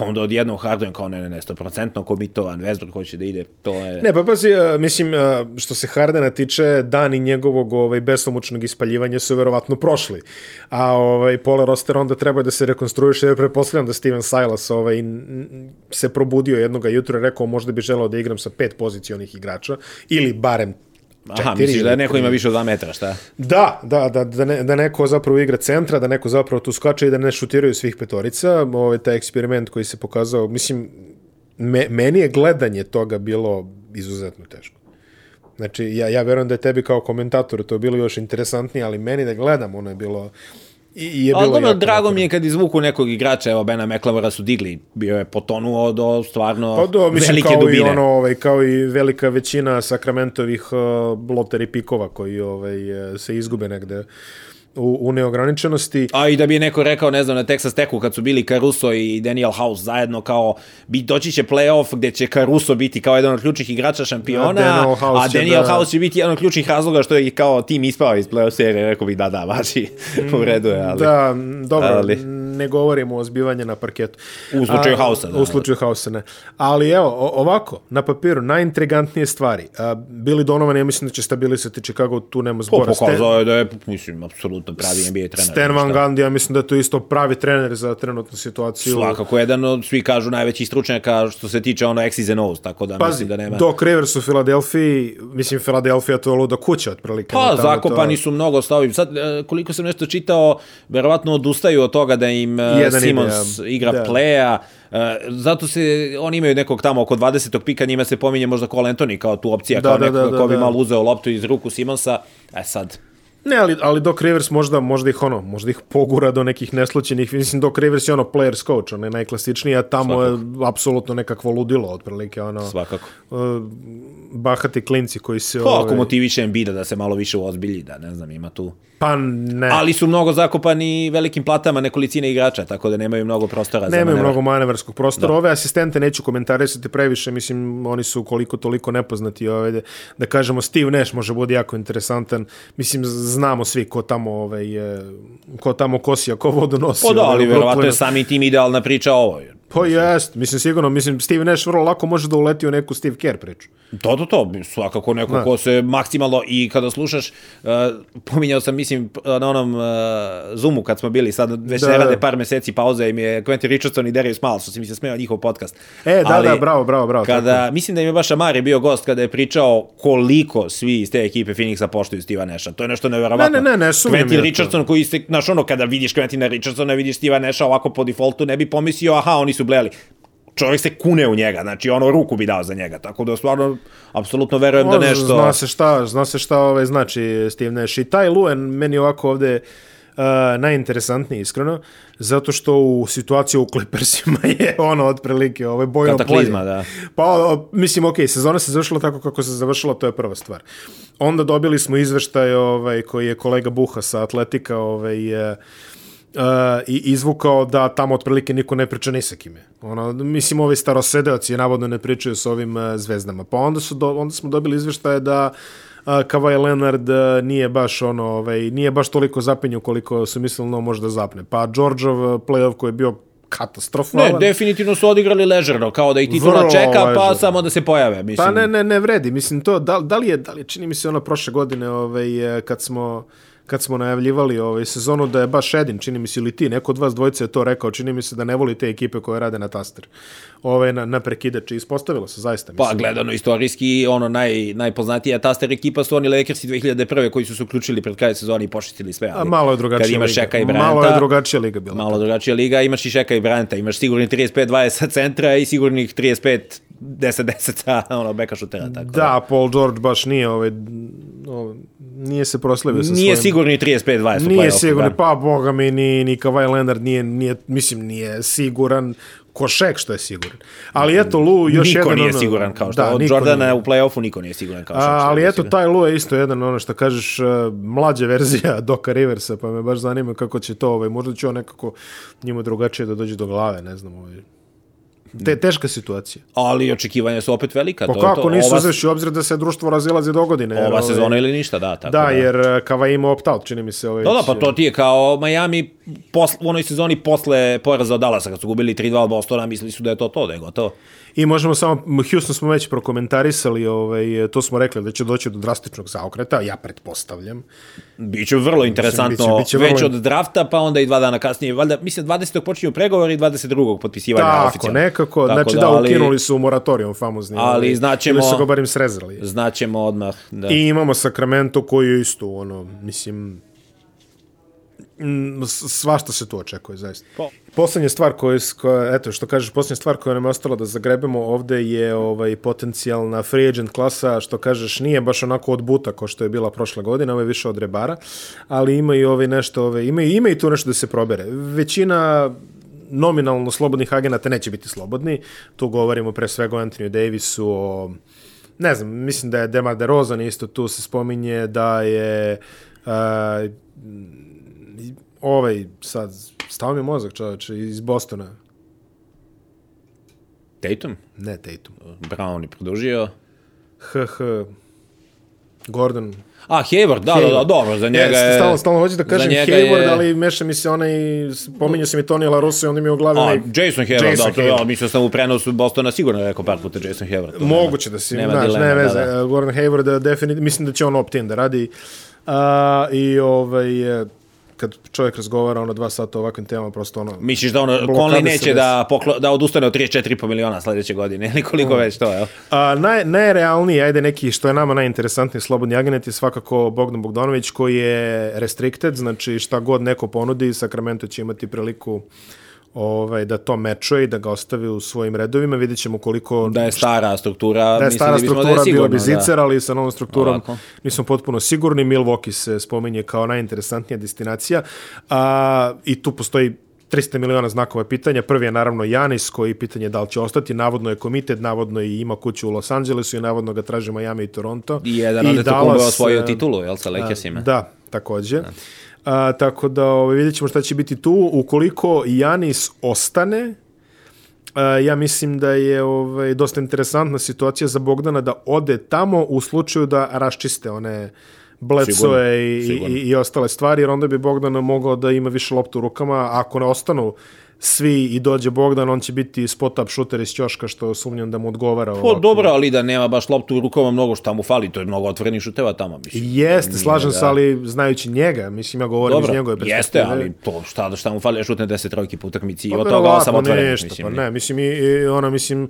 Onda odjednom Harden kao ne, ne, ne, 100% komitovan, Westbrook hoće da ide, to je... Ne, pa pazi, a, mislim, a, što se Hardena tiče, dani njegovog ovaj, besomučnog ispaljivanja su verovatno prošli. A ovaj, pola roster onda treba da se rekonstruiše, jer pretpostavljam da Steven Silas ovaj, se probudio jednoga jutra i rekao možda bi želeo da igram sa pet pozicionih igrača, ili barem Aha, četiri misliš da neko ima više od 2 metra, šta? Da, da, da, da, ne, da neko zapravo igra centra, da neko zapravo tu skače i da ne šutiraju svih petorica. Ovaj, taj eksperiment koji se pokazao, mislim, me, meni je gledanje toga bilo izuzetno teško. Znači, ja, ja verujem da je tebi kao komentator to bilo još interesantnije, ali meni da gledam, ono je bilo... I, je Ali bilo dobro, jako drago mi je kad izvuku nekog igrača, evo Bena Meklavora su digli, bio je potonuo do stvarno Pa do, mislim, velike kao dubine. i ono, ovaj, kao i velika većina Sakramentovih uh, loteri pikova koji ovaj, eh, se izgube negde u, u neograničenosti. A i da bi je neko rekao, ne znam, na Texas Techu kad su bili Caruso i Daniel House zajedno kao bi doći će play-off gde će Caruso biti kao jedan od ključnih igrača šampiona, A Daniel House a Daniel da- House će biti jedan od ključnih razloga što je kao tim ispao iz play-off serije, rekao bih da, da, važi, *laughs* u redu je, ali... Da, dobro, ali... ne govorimo o zbivanju na parketu. U slučaju A, Hausa, da. U slučaju Hausa, ne. Ali evo, ovako, na papiru, najintrigantnije stvari. Billy Donovan, ja mislim da će stabilisati Chicago, tu nema Po, zbora. pokazao je da je, mislim, apsolutno pravi NBA trener. Stan Van? Gundy, ja mislim da je to isto pravi trener za trenutnu situaciju. Svakako jedan od, svi kažu, najvećih stručnjaka što se tiče ono X's and O's, tako da Pazi, mislim da nema... Doc Rivers u Filadelfiji, mislim, Filadelfija to je luda kuća, otprilike. Pa, Tamo to- zakopani su mnogo stavim. Sad, e, koliko sam nešto čitao, verovatno odustaju od toga da im e, Jedan ide, Simons ja. igra Da. playa. E, Zato se, oni imaju nekog tamo oko 20. pika, njima se pominje možda Cole Anthony kao tu opcija, Da, kao da, neko da, da, ko bi da. malo uzeo loptu iz ruku Simonsa. E sad, Ne, ali, ali Doc Rivers možda, možda ih ono, možda ih pogura do nekih neslućenih, mislim Doc Rivers je ono players coach, on je najklasičniji, a tamo je apsolutno nekakvo ludilo, otprilike ono, svakako. uh, bahati klinci koji se... Pa, ako ovaj, motiviše Embida da se malo više uozbilji, da ne znam, ima tu. pa ne, Ali su mnogo zakopani velikim platama nekolicine igrača, tako da nemaju mnogo prostora za nemaju manevar. mnogo manevarskog prostora. Ove asistente neću komentarisati previše, mislim, oni su koliko toliko nepoznati. Ove, da, da kažemo, Steve Nash može bude jako interesantan. Mislim, znamo svi ko tamo, ovaj, e, ko tamo kosija, ko vodu nosi. Pa da, ovaj, ali verovatno je sami tim idealna priča ovo. Pa jest, mislim sigurno, mislim Steve Nash vrlo lako može da uleti u neku Steve Kerr priču. To, to, to, svakako neko Da. ko se maksimalno, i kada slušaš, uh, pominjao sam, mislim, na onom uh, Zoomu kad smo bili, sad već Da, da, ne da. rade par meseci pauze, im je Quentin Richardson i Darius Miles, što si mi se smeo njihov podcast. E, da, da, bravo, bravo, bravo, Kada, mislim da im je baš Amari bio gost kada je pričao koliko svi iz te ekipe Phoenixa poštuju Steve'a Nasha. To je nešto neverovatno. Ne, ne, ne, ne Quentin ja to. Richardson koji se, znaš ono, kada vidiš Quentina Richardsona, vidiš Steve'a Nasha ovako po defaultu, ne bi pomislio, aha, oni su bleli čovjek se kune u njega, znači ono ruku bi dao za njega, tako da stvarno apsolutno verujem da On nešto... Zna se šta, zna se šta ovaj, znači Steve Nash. I taj Luen meni ovako ovde uh, najinteresantniji, iskreno, zato što u situaciji u Clippersima *laughs* je ono otprilike ovaj bojno Kataklizma, polje. da. Pa, o, mislim, ok, sezona se završila tako kako se završila, to je prva stvar. Onda dobili smo izveštaj ovaj, koji je kolega Buha sa Atletika ovaj, uh, uh, i izvukao da tamo otprilike niko ne priča ni sa kime. Ono, mislim, ovi starosedeoci navodno ne pričaju sa ovim uh, zvezdama. Pa onda, su do, onda smo dobili izveštaje da uh, Kawhi Leonard uh, nije baš ono, ovaj, nije baš toliko zapenju koliko su mislili no možda zapne. Pa uh, playoff koji je bio katastrofalan. Ne, definitivno su odigrali ležerno, kao da ih titula Vrlo čeka, pa ležerno. samo da se pojave. Mislim, Pa ne, ne, ne vredi. Mislim, to, da, da, li je, da li je, čini mi se ono prošle godine, ovaj, kad smo kad smo najavljivali ovaj sezonu da je baš Edin, čini mi se ili ti, neko od vas dvojice je to rekao, čini mi se da ne voli te ekipe koje rade na taster. Ovaj na, na prekidač i ispostavilo se zaista. Pa Mislim. gledano istorijski, ono naj, najpoznatija taster ekipa su oni Lakersi 2001. koji su se uključili pred kraj sezoni i počistili sve. Ali, A malo je drugačija Kad imaš liga. Šeka i Malo je drugačija liga bila. malo drugačija liga, imaš i Šeka i Bryanta, imaš sigurni 35-20 sa centra i sigurnih 35 10-10 sa ono, beka šutera. Tako Da, Paul George baš nije ovaj, ovaj nije se proslavio sa Nije svojim... sigurni 35-20 u Nije sigurno, da. pa boga mi ni, ni Kawhi Leonard nije, nije, mislim, nije siguran ko Šek što je siguran. Ali eto, Lu, još niko jedan... nije ono- siguran kao što. Da, od niko Jordana nije. u play-offu niko nije siguran kao što. A, ali eto, siguran. taj Lu je isto jedan, ono što kažeš, uh, mlađa verzija *laughs* Doka Riversa, pa me baš zanima kako će to, ovaj, možda će on nekako njima drugačije da dođe do glave, ne znam, ovaj. Te, teška situacija. Ali očekivanja su opet velika. Pa to kako to. nisu ova, uzevši u obzir da se društvo razilazi do godine? ova ovaj, sezona ili ništa, da. Tako Da, jer uh, Kava ima opt-out, čini mi se. Ovaj, Da, da, pa to ti je kao Miami posle, u onoj sezoni posle poraza od Dallasa, kad su gubili 3-2 od Bostona, mislili su da je to to, da je gotovo. I možemo samo, Houston smo već prokomentarisali, ovaj, to smo rekli da će doći do drastičnog zaokreta, ja pretpostavljam. Biće vrlo interesantno, biće- biće vrlo- već od drafta, pa onda i dva dana kasnije. Valjda, mislim, 20. počinju pregovori i 22. potpisivanja Tako, oficijalno. Nekako, Tako znači da, ali- ukinuli su moratorijum famozni. ali ovaj, znaćemo- Ili su ga barim srezali. Znaćemo odmah. Da. I imamo Sacramento koji je isto, ono, mislim, svašta se tu očekuje, zaista. Po- Poslednja stvar koja, koja, eto, što kažeš, poslednja stvar koja nam je ostala da zagrebemo ovde je ovaj potencijalna free agent klasa, što kažeš, nije baš onako od buta kao što je bila prošle godine, ovo je više od rebara, ali ima i ovaj nešto, ovaj, ima, ima i tu nešto da se probere. Većina nominalno slobodnih agenata neće biti slobodni, tu govorimo pre svega o Anthony Davisu, o ne znam, mislim da je Demar DeRozan isto tu se spominje da je uh, ovaj sad stao mi mozak čoveče iz Bostona. Tatum, ne Tatum. Brown je produžio. HH Gordon. A, Hayward, da, da, da, dobro, za njega je... Stalno, stalno hoću da kažem Hayward, je- ali meša mi se onaj, pominjao se mi Tony La Russa i onda mi je u glavi A, onaj... Jason Hayward, Jason da, to, Hayward. ja, mislio sam u prenosu Bostona sigurno rekao par puta Jason Hayward. Moguće da si, nema znaš, ne da, veze. da. Gordon Hayward, definitivno, mislim da će on opt-in da radi. A, I ovaj, e, kad čovjek razgovara ono dva sata o ovakvim temama, prosto ono... Misliš da ono, Conley neće da, poklo, da odustane od 34,5 miliona sledeće godine, ili koliko već to, jel? A, naj, najrealniji, ajde neki, što je nama najinteresantniji slobodni agent je svakako Bogdan Bogdanović koji je restricted, znači šta god neko ponudi, Sacramento će imati priliku ovaj, da to mečuje i da ga ostavi u svojim redovima. Vidjet ćemo koliko... Da je stara struktura, da je mislim stara da bismo struktura, da je sigurno, bilo bi zicer, ali sa novom strukturom Ovako. nismo potpuno sigurni. Milwaukee se spominje kao najinteresantnija destinacija a, i tu postoji 300 miliona znakova pitanja. Prvi je naravno Janis, koji pitanje je da li će ostati. Navodno je komitet, navodno i ima kuću u Los Angelesu i navodno ga traži Miami i Toronto. I jedan od je osvojio e, titulu, jel, sa Lakersima? Da, takođe. A, tako da ovaj, vidjet ćemo šta će biti tu. Ukoliko Janis ostane, a, ja mislim da je ovaj, dosta interesantna situacija za Bogdana da ode tamo u slučaju da raščiste one Sigurno, i, i, i ostale stvari, jer onda bi Bogdan mogao da ima više loptu u rukama. Ako ne ostanu svi i dođe Bogdan, on će biti spot-up šuter iz ćoška, što sumnjam da mu odgovara. Po, ovako. dobro, ali da nema baš loptu u rukama mnogo šta mu fali, to je mnogo otvorenih šuteva tamo, mislim. Jeste, slažem da. se, ali znajući njega, mislim, ja govorim iz njegove Dobro, perspektive. jeste, ali to šta, šta mu fali, šutne 10 trojki po utakmici i Pa od toga 8 otvorenih, nešto, mislim. Pa ne, mislim, i, i ona, mislim,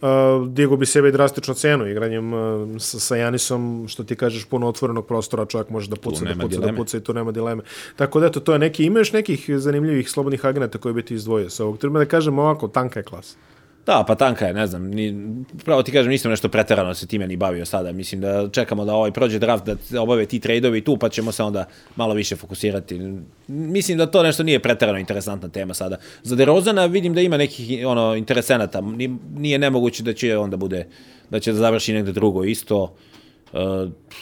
uh, digo bi sebe i drastično cenu igranjem uh, sa, sa Janisom, što ti kažeš, puno otvorenog prostora, čovjek može da puca, da puca, da dileme. puca i tu nema dileme. Tako da, eto, to je neki, imaš nekih zanimljivih slobodnih agenata koje bi ti izdvojio sa ovog. Treba da kažem ovako, tanka je klasa. Da, pa tanka je, ne znam, ni, pravo ti kažem, nisam nešto preterano se time ni bavio sada, mislim da čekamo da ovaj prođe draft, da obave ti trejdovi tu, pa ćemo se onda malo više fokusirati. Mislim da to nešto nije preterano interesantna tema sada. Za DeRozana vidim da ima nekih ono, interesenata, Ni- nije nemoguće da će onda bude, da će da završi negde drugo isto. Uh,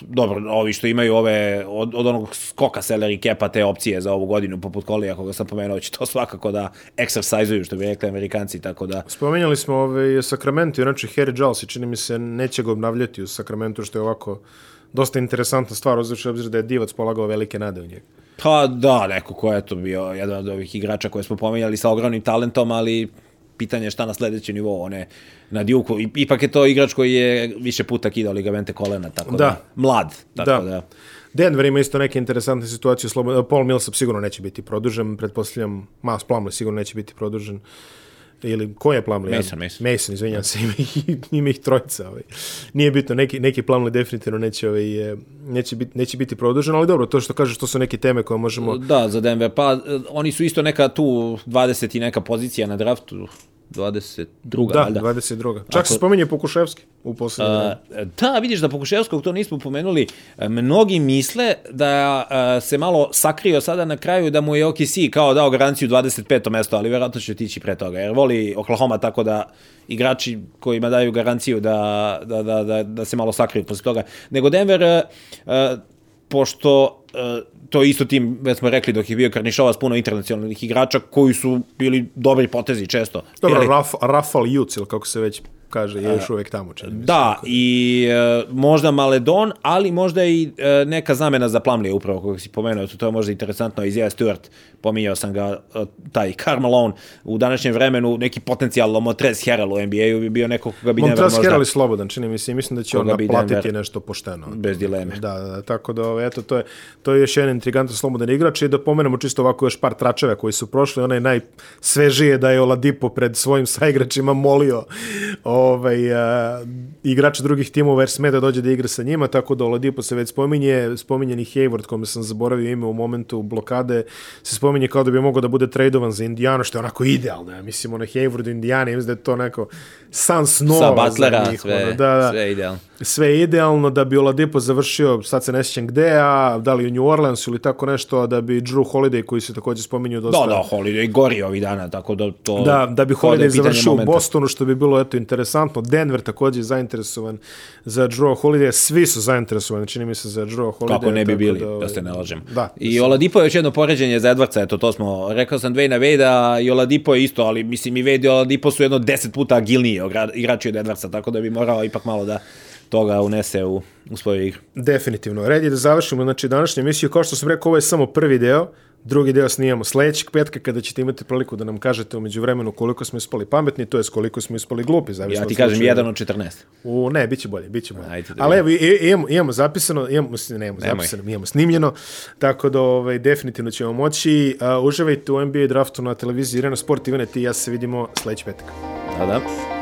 dobro, ovi što imaju ove, od, od onog skoka salary capa te opcije za ovu godinu, poput Kolija, koga sam pomenuo, će to svakako da exercise što bi rekli amerikanci, tako da Spomenjali smo ovaj Sacramento, inače Harry Giles, čini mi se, neće ga obnavljati u Sacramento, što je ovako dosta interesantna stvar, uzavši obzir da je Divac polagao velike nade u njega. Pa da, neko ko je to bio jedan od ovih igrača koje smo pomenjali sa ogromnim talentom, ali pitanje je šta na sledeći nivou, one na Duke-u. I- Ipak je to igrač koji je više puta kidao ligamente kolena, tako da, Da. mlad, tako Da. da. Denver ima isto neke interesantne situacije. Paul Millsap sigurno neće biti produžen. Pretpostavljam, Miles Plumlee sigurno neće biti produžen. Ili, ko je Plumlee? Mason, Mason. Mason, izvinjam se, ima ih, ima ih trojica. Ovaj. Nije bitno, neki, neki Plumlee definitivno neće, ovaj, eh, neće, biti, neće biti produžen, ali dobro, to što kažeš, to su neke teme koje možemo... Da, za Denver. Pa e, oni su isto neka tu 20 i neka pozicija na draftu. 22. Da, valjda. 22. Čak se Ako- spominje Pokuševski u poslednje vreme. Uh, da, vidiš da Pokuševskog to nismo pomenuli. E, Mnogi misle da uh, se malo sakrio sada na kraju da mu je OKC kao dao garanciju 25. mesto, ali verovatno će otići pre toga. Jer voli Oklahoma tako da igrači kojima daju garanciju da, da, da, da, da se malo sakriju posle toga. Nego Denver, uh, pošto uh, to je isto tim, već smo rekli dok je bio Karnišovac, puno internacionalnih igrača koji su bili dobri potezi često. Dobro? Raf, Rafal Juc, ili kako se već kaže, je još uvek tamo. Čini se. Da, i e, možda Maledon, ali možda i e, neka zamena za Plamlija upravo, kojeg si pomenuo, to, je možda interesantno, Isaiah Stewart, pominjao sam ga, e, taj Carmelone, u današnjem vremenu neki potencijal Montrez Harrell u NBA-u bi bio neko koga bi Denver Montrez možda... Harrell je slobodan, čini mi se, i mislim da će on naplatiti Denver- nešto pošteno. Bez dileme. Da, da, da, tako da, ovaj, eto, to je, to je još jedan intrigantan slobodan igrač i da pomenemo čisto ovako još par tračeva koji su prošli, onaj najsvežiji je da je Oladipo pred svojim saigračima molio ovaj, a, igrača drugih timova jer sme da dođe da igra sa njima, tako da Oladipo se već spominje, spominjeni Hayward, kome sam zaboravio ime u momentu blokade, se spominje kao da bi mogao da bude tradovan za Indijanu, što je onako idealno, ja mislim, ono Hayward u Indijani, mislim da je to neko san snova Sa Butlera, za njih, sve, ono, da, da sve idealno. sve je idealno da bi Oladipo završio, sad se ne sjećam gde, a da li u New Orleansu ili tako nešto, a da bi Drew Holiday, koji se takođe spominju dosta... Da, da, Holiday gori ovih dana, tako da to... Da, da bi je Holiday završio u. Bostonu, što bi bilo eto interesantno interesantno. Denver takođe zainteresovan za Drew Holiday, svi su zainteresovani, čini mi se, za Drew Holiday. Kako ne bi bili, da, ovaj, se ne lažem. Da. I Oladipo je još jedno poređenje za Edwardsa, eto to smo, rekao sam Dwayna Vejda i Oladipo je isto, ali mislim i Vejda i Oladipo su jedno deset puta agilniji igrači od Edwardsa, tako da bi morao ipak malo da toga unese u, u svoju igru. Definitivno. Red je da završimo znači, današnju emisiju. Kao što sam rekao, ovo je samo prvi deo. Drugi deo snijamo sledećeg petka kada ćete imati priliku da nam kažete umeđu vremenu koliko smo ispali pametni, to je koliko smo ispali glupi. Ja ti kažem, jedan od 14. U, ne, bit će bolje, bit će bolje. Ajde, Ali evo, imamo, imamo zapisano, imamo, ne imamo Nemoj. zapisano, imamo snimljeno, tako da ovaj, definitivno ćemo moći. Uh, uživajte u NBA draftu na televiziji Irena Sport, Ivane, ti i ja se vidimo sledeći petak. Da, da.